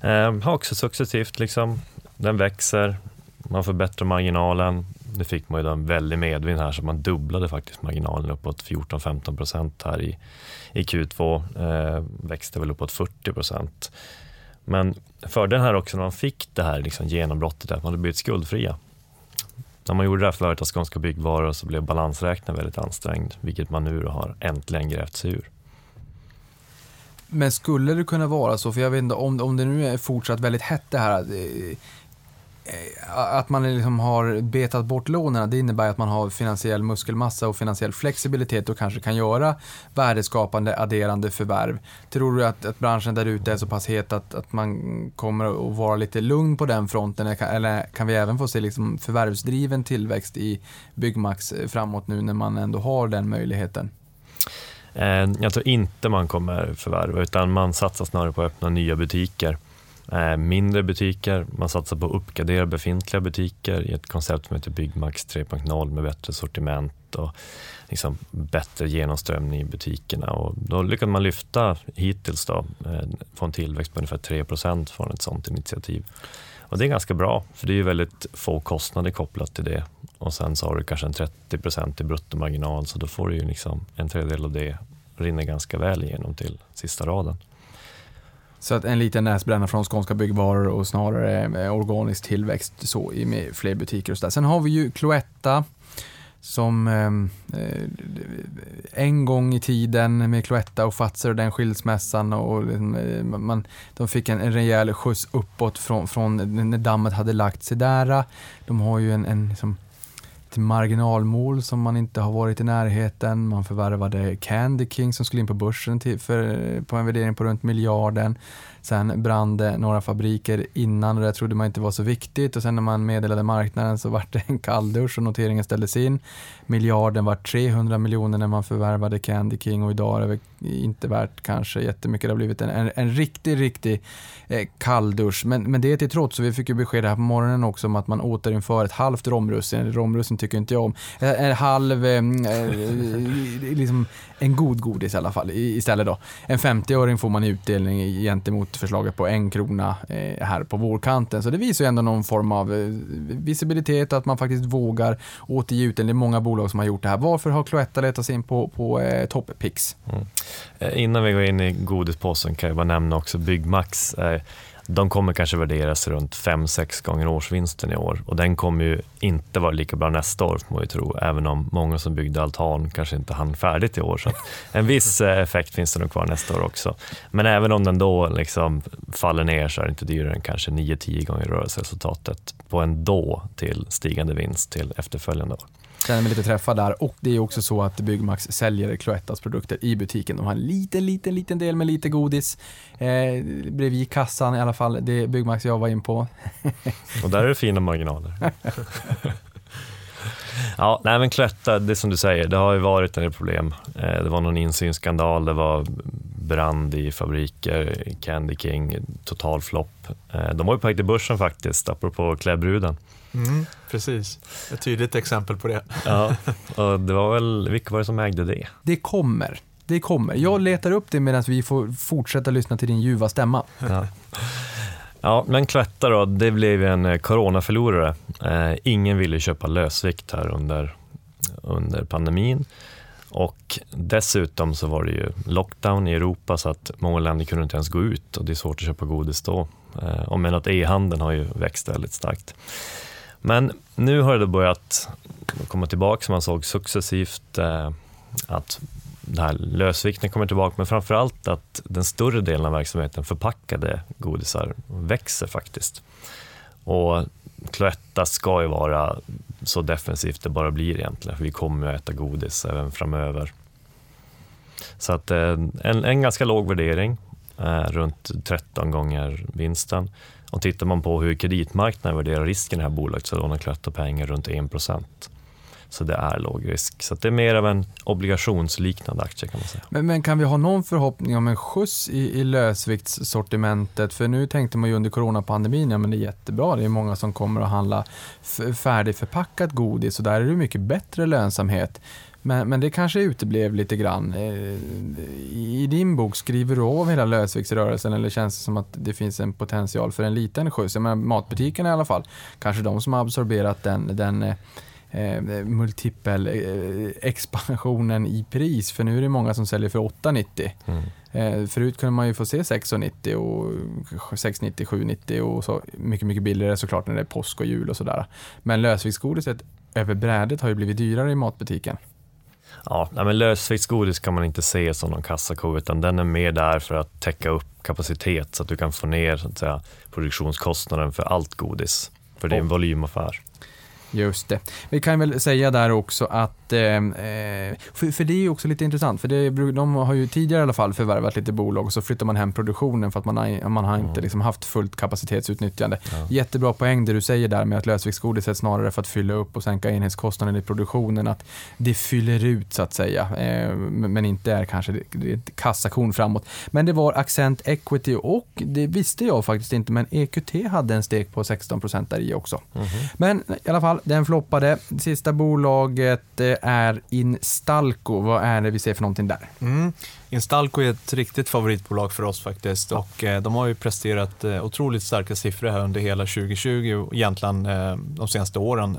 Eh, har också successivt, liksom, den växer, man förbättrar marginalen. Nu fick man ju en väldig medvind här, så man dubblade faktiskt marginalen uppåt 14-15 procent här i, i Q2. Eh, växte väl uppåt 40 procent. Men fördelen här också när man fick det här liksom genombrottet att man hade blivit skuldfria. När man gjorde det här förvärvet av Skånska Byggvaror så blev balansräkningen väldigt ansträngd, vilket man nu har äntligen grävt sig ur. Men skulle det kunna vara så, för jag vet inte om, om det nu är fortsatt väldigt hett det här, eh, Eh, att man liksom har betat bort lånen, det innebär att man har finansiell muskelmassa och finansiell flexibilitet och kanske kan göra värdeskapande, adderande förvärv. Tror du att, att branschen där ute är så pass het att, att man kommer att vara lite lugn på den fronten? Eller kan vi även få se liksom förvärvsdriven tillväxt i Byggmax eh, framåt nu när man ändå har den möjligheten? Eh, jag tror inte man kommer förvärva, utan man satsar snarare på att öppna nya butiker. Eh, mindre butiker, man satsar på att uppgradera befintliga butiker i ett koncept som heter Byggmax 3.0 med bättre sortiment och liksom bättre genomströmning i butikerna. Och då lyckades man lyfta hittills då, eh, få en tillväxt på ungefär 3% från ett sånt initiativ. Och det är ganska bra, för det är väldigt få kostnader kopplat till det. Och sen så har du kanske en 30% i bruttomarginal, så då får du ju liksom en tredjedel av det rinner ganska väl igenom till sista raden. Så att en liten näsbränna från Skånska Byggvaror och snarare eh, organisk tillväxt så i med fler butiker och sådär. Sen har vi ju Cloetta som ehm, eh, en gång i tiden med Cloetta och Fazer och den skilsmässan och liksom, eh, man, de fick en, en rejäl skjuts uppåt från, från när dammet hade lagt sig där. De har ju en, en liksom, ett marginalmål som man inte har varit i närheten. Man förvärvade Candy King som skulle in på börsen till, för, på en värdering på runt miljarden. Sen brann det några fabriker innan och det trodde man inte var så viktigt och sen när man meddelade marknaden så var det en kalldusch och noteringen ställdes in. Miljarden var 300 miljoner när man förvärvade Candy King och idag är det inte värt kanske jättemycket. Det har blivit en, en, en riktig, riktig eh, kalldusch. Men, men det till trots, så vi fick ju besked här på morgonen också om att man återinför ett halvt romrussin. Romrussin tycker inte jag om. En halv, eh, eh, liksom en god godis i alla fall istället då. En 50-öring får man i utdelning gentemot förslaget på en krona eh, här på vårkanten. Så det visar ju ändå någon form av eh, visibilitet att man faktiskt vågar återge utdelning. Det är många bolag som har gjort det här. Varför har Cloetta letat sig in på, på eh, toppix? Mm. Eh, innan vi går in i godispåsen kan jag bara nämna också Byggmax. Eh, de kommer kanske värderas runt 5-6 gånger årsvinsten i år och den kommer ju inte vara lika bra nästa år får man ju tro, även om många som byggde altan kanske inte hann färdigt i år. Så en viss eh, effekt finns det nog kvar nästa år också. Men även om den då liksom faller ner så är det inte dyrare än kanske 9-10 gånger rörelseresultatet på en då till stigande vinst till efterföljande år känner mig lite träffad där. Och det är också så att Byggmax säljer Cloettas produkter i butiken. De har en liten, liten, liten del med lite godis eh, bredvid kassan i alla fall. Det är Byggmax jag var in på. Och där är det fina marginaler. Ja, nej men Cloetta, det är som du säger, det har ju varit en del problem. Eh, det var någon insynsskandal, det var brand i fabriker, Candy King, total flopp. Eh, de var ju på väg till börsen faktiskt, apropå klädbruden. Mm, precis, ett tydligt exempel på det. Ja, och det var väl, vilka var det som ägde det? Det kommer. Det kommer. Jag letar upp det medan vi får fortsätta lyssna till din ljuva stämma. Ja. Ja, men Cloetta då, det blev en eh, coronaförlorare. Eh, ingen ville köpa lösvikt här under, under pandemin. Och dessutom så var det ju lockdown i Europa så att många länder kunde inte ens gå ut och det är svårt att köpa godis då. Eh, och men att e-handeln har ju växt väldigt starkt. Men nu har det börjat komma tillbaka, man såg successivt eh, att det här lösvikten kommer tillbaka, men framför allt att den större delen av verksamheten, förpackade godisar, växer faktiskt. Och Cloetta ska ju vara så defensivt det bara blir egentligen, för vi kommer att äta godis även framöver. Så att eh, en, en ganska låg värdering, eh, runt 13 gånger vinsten. Och tittar man på hur kreditmarknaden värderar risken i det här bolaget så lånar Cloetta pengar runt 1 så det är låg risk. Så det är mer av en obligationsliknande aktie kan man säga. Men, men kan vi ha någon förhoppning om en skjuts i, i lösviktssortimentet? För nu tänkte man ju under coronapandemin, ja men det är jättebra, det är många som kommer att handla färdigförpackat godis och där är det mycket bättre lönsamhet. Men, men det kanske uteblev lite grann. Eh, I din bok, skriver du av hela lösviktsrörelsen eller känns det som att det finns en potential för en liten skjuts? Men matbutiken i alla fall, kanske de som har absorberat den, den eh, eh, multipel eh, expansionen i pris. För nu är det många som säljer för 8,90. Mm. Eh, förut kunde man ju få se 6,90 och 6,90, 7,90 och så mycket, mycket billigare såklart när det är påsk och jul och sådär. Men lösviktsgodiset över brädet har ju blivit dyrare i matbutiken. Ja, men lösviktsgodis kan man inte se som någon kassako, utan den är mer där för att täcka upp kapacitet så att du kan få ner så att säga, produktionskostnaden för allt godis. För det är en volymaffär. Just det. Vi kan väl säga där också att, eh, eh, för, för, det är ju också lite intressant, för det, de har ju tidigare i alla fall förvärvat lite bolag och så flyttar man hem produktionen för att man har, man har inte liksom haft fullt kapacitetsutnyttjande. Ja. Jättebra poäng det du säger där med att lösviktsgodiset snarare för att fylla upp och sänka enhetskostnaden i produktionen, att det fyller ut så att säga, eh, men inte är kanske ett kassakon framåt. Men det var Accent Equity och det visste jag faktiskt inte, men EQT hade en stek på 16% där i också. Mm -hmm. Men i alla fall, den floppade. Sista bolaget eh, är Instalco. Vad är det vi ser för någonting där? Mm. Instalco är ett riktigt favoritbolag för oss faktiskt och eh, de har ju presterat eh, otroligt starka siffror här under hela 2020 och egentligen de senaste åren.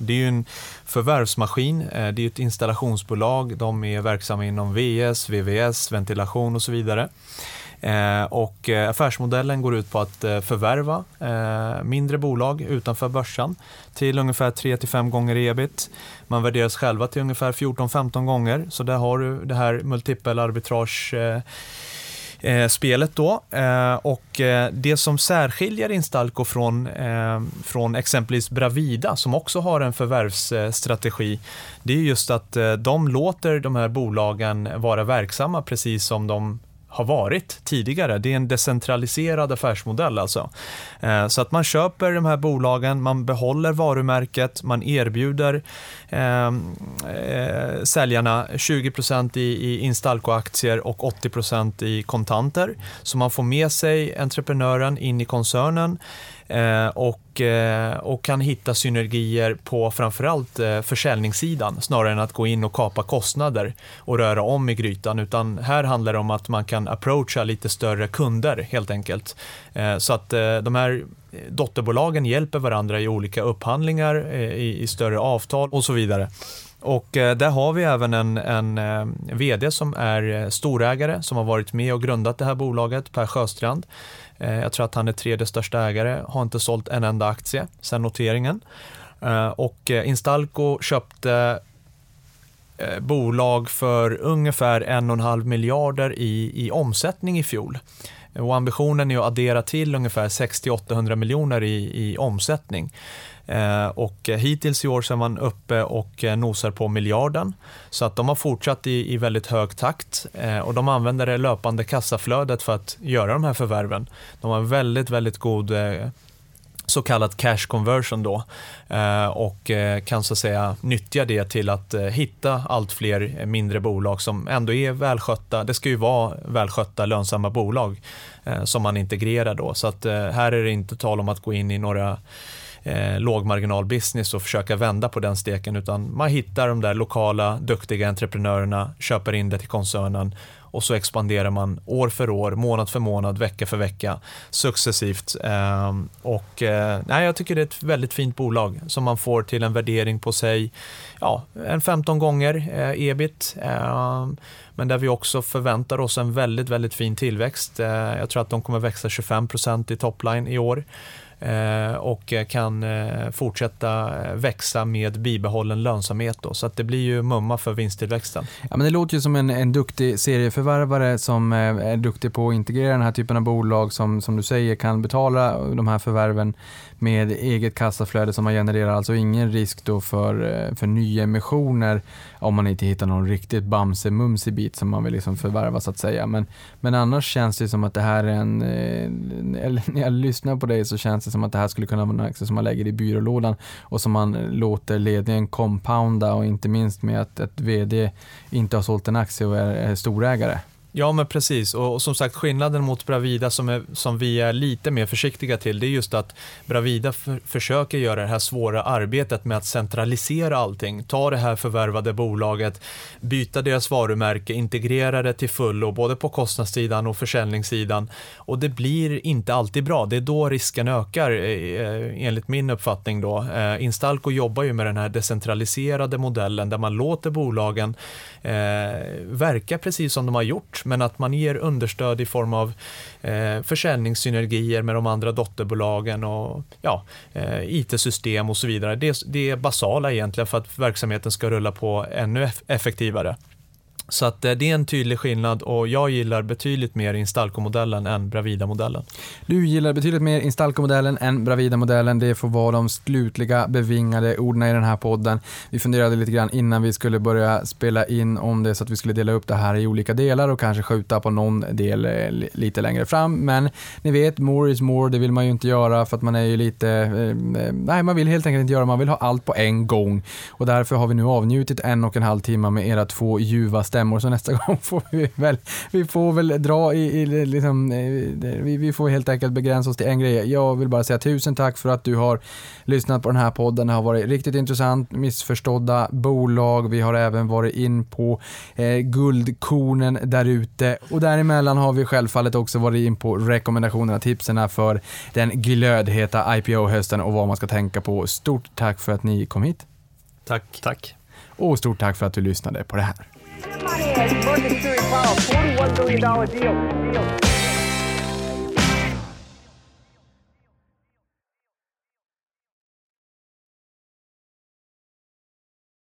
Det är ju en förvärvsmaskin, det är ett installationsbolag, de är verksamma inom VS, VVS, ventilation och så vidare. Eh, och eh, affärsmodellen går ut på att eh, förvärva mindre bolag utanför börsen till ungefär 3-5 gånger ebit. Man värderas själva till ungefär 14-15 gånger, så där har du det här multipelarbitrage spelet då. och det som särskiljer Instalco från, från exempelvis Bravida, som också har en förvärvsstrategi, det är just att de låter de här bolagen vara verksamma precis som de har varit tidigare. Det är en decentraliserad affärsmodell alltså. Eh, så att man köper de här bolagen, man behåller varumärket, man erbjuder ehm, eh, säljarna 20% i, i Instalco-aktier och 80% i kontanter. Så man får med sig entreprenören in i koncernen Eh, och, eh, och kan hitta synergier på framförallt eh, försäljningssidan snarare än att gå in och kapa kostnader och röra om i grytan. Utan här handlar det om att man kan approacha lite större kunder helt enkelt. Så att de här dotterbolagen hjälper varandra i olika upphandlingar, i, i större avtal och så vidare. Och där har vi även en, en VD som är storägare som har varit med och grundat det här bolaget, Per Sjöstrand. Eh, jag tror att han är tredje största ägare, har inte sålt en enda aktie sedan noteringen. Eh, och eh, Instalco köpte bolag för ungefär en och en halv miljarder i, i omsättning i fjol. Och ambitionen är att addera till ungefär 60-800 miljoner i, i omsättning. Eh, och hittills i år så är man uppe och eh, nosar på miljarden. Så att de har fortsatt i, i väldigt hög takt eh, och de använder det löpande kassaflödet för att göra de här förvärven. De har väldigt, väldigt god så kallad cash conversion då och kan så att säga nyttja det till att hitta allt fler mindre bolag som ändå är välskötta. Det ska ju vara välskötta, lönsamma bolag som man integrerar då. Så att här är det inte tal om att gå in i några eh, lågmarginalbusiness och försöka vända på den steken utan man hittar de där lokala duktiga entreprenörerna, köper in det till koncernen och så expanderar man år för år, månad för månad, vecka för vecka successivt. Eh, och, eh, nej, jag tycker det är ett väldigt fint bolag som man får till en värdering på sig, ja, en 15 gånger eh, ebit. Eh, men där vi också förväntar oss en väldigt, väldigt fin tillväxt. Eh, jag tror att de kommer växa 25% i topline i år. Eh, och kan eh, fortsätta eh, växa med bibehållen lönsamhet. Då, så att det blir ju mumma för vinsttillväxten. Ja, men det låter ju som en, en duktig serieförvärvare som är duktig på att integrera den här typen av bolag som, som du säger kan betala de här förvärven med eget kassaflöde som man genererar, alltså ingen risk då för, för nyemissioner om man inte hittar någon riktigt bamse-mumsig bit som man vill liksom förvärva så att säga. Men, men annars känns det som att det här är en, när jag lyssnar på dig så känns det som att det här skulle kunna vara en aktie som man lägger i byrålådan och som man låter ledningen compounda och inte minst med att ett VD inte har sålt en aktie och är storägare. Ja, men precis. Och, och, som sagt, skillnaden mot Bravida som, är, som vi är lite mer försiktiga till, det är just att Bravida för, försöker göra det här svåra arbetet med att centralisera allting. Ta det här förvärvade bolaget, byta deras varumärke, integrera det till fullo, både på kostnadssidan och försäljningssidan. Och det blir inte alltid bra. Det är då risken ökar, eh, eh, enligt min uppfattning. Då. Eh, Instalco jobbar ju med den här decentraliserade modellen där man låter bolagen Eh, verka precis som de har gjort men att man ger understöd i form av eh, försäljningssynergier med de andra dotterbolagen och ja, eh, IT-system och så vidare. Det, det är basala egentligen för att verksamheten ska rulla på ännu effektivare. Så att eh, det är en tydlig skillnad och jag gillar betydligt mer Instalco-modellen än Bravida-modellen. Du gillar betydligt mer Instalco-modellen än Bravida-modellen. Det får vara de slutliga bevingade orden i den här podden. Vi funderade lite grann innan vi skulle börja spela in om det så att vi skulle dela upp det här i olika delar och kanske skjuta på någon del eh, lite längre fram. Men ni vet, more is more, det vill man ju inte göra för att man är ju lite, eh, nej man vill helt enkelt inte göra, man vill ha allt på en gång. Och därför har vi nu avnjutit en och en halv timme med era två ljuva stämmor så nästa gång får vi väl, vi får väl dra i, i liksom, eh, vi, vi får helt enkelt begränsa oss till en grej. Jag vill bara säga tusen tack för att du har lyssnat på den här podden. Det har varit riktigt intressant, missförstådda bolag. Vi har även varit in på eh, guldkornen där ute och däremellan har vi självfallet också varit in på rekommendationerna, tipsen för den glödheta IPO-hösten och vad man ska tänka på. Stort tack för att ni kom hit. Tack. Tack. Och stort tack för att du lyssnade på det här. Emergency Power, $41 billion deal. deal.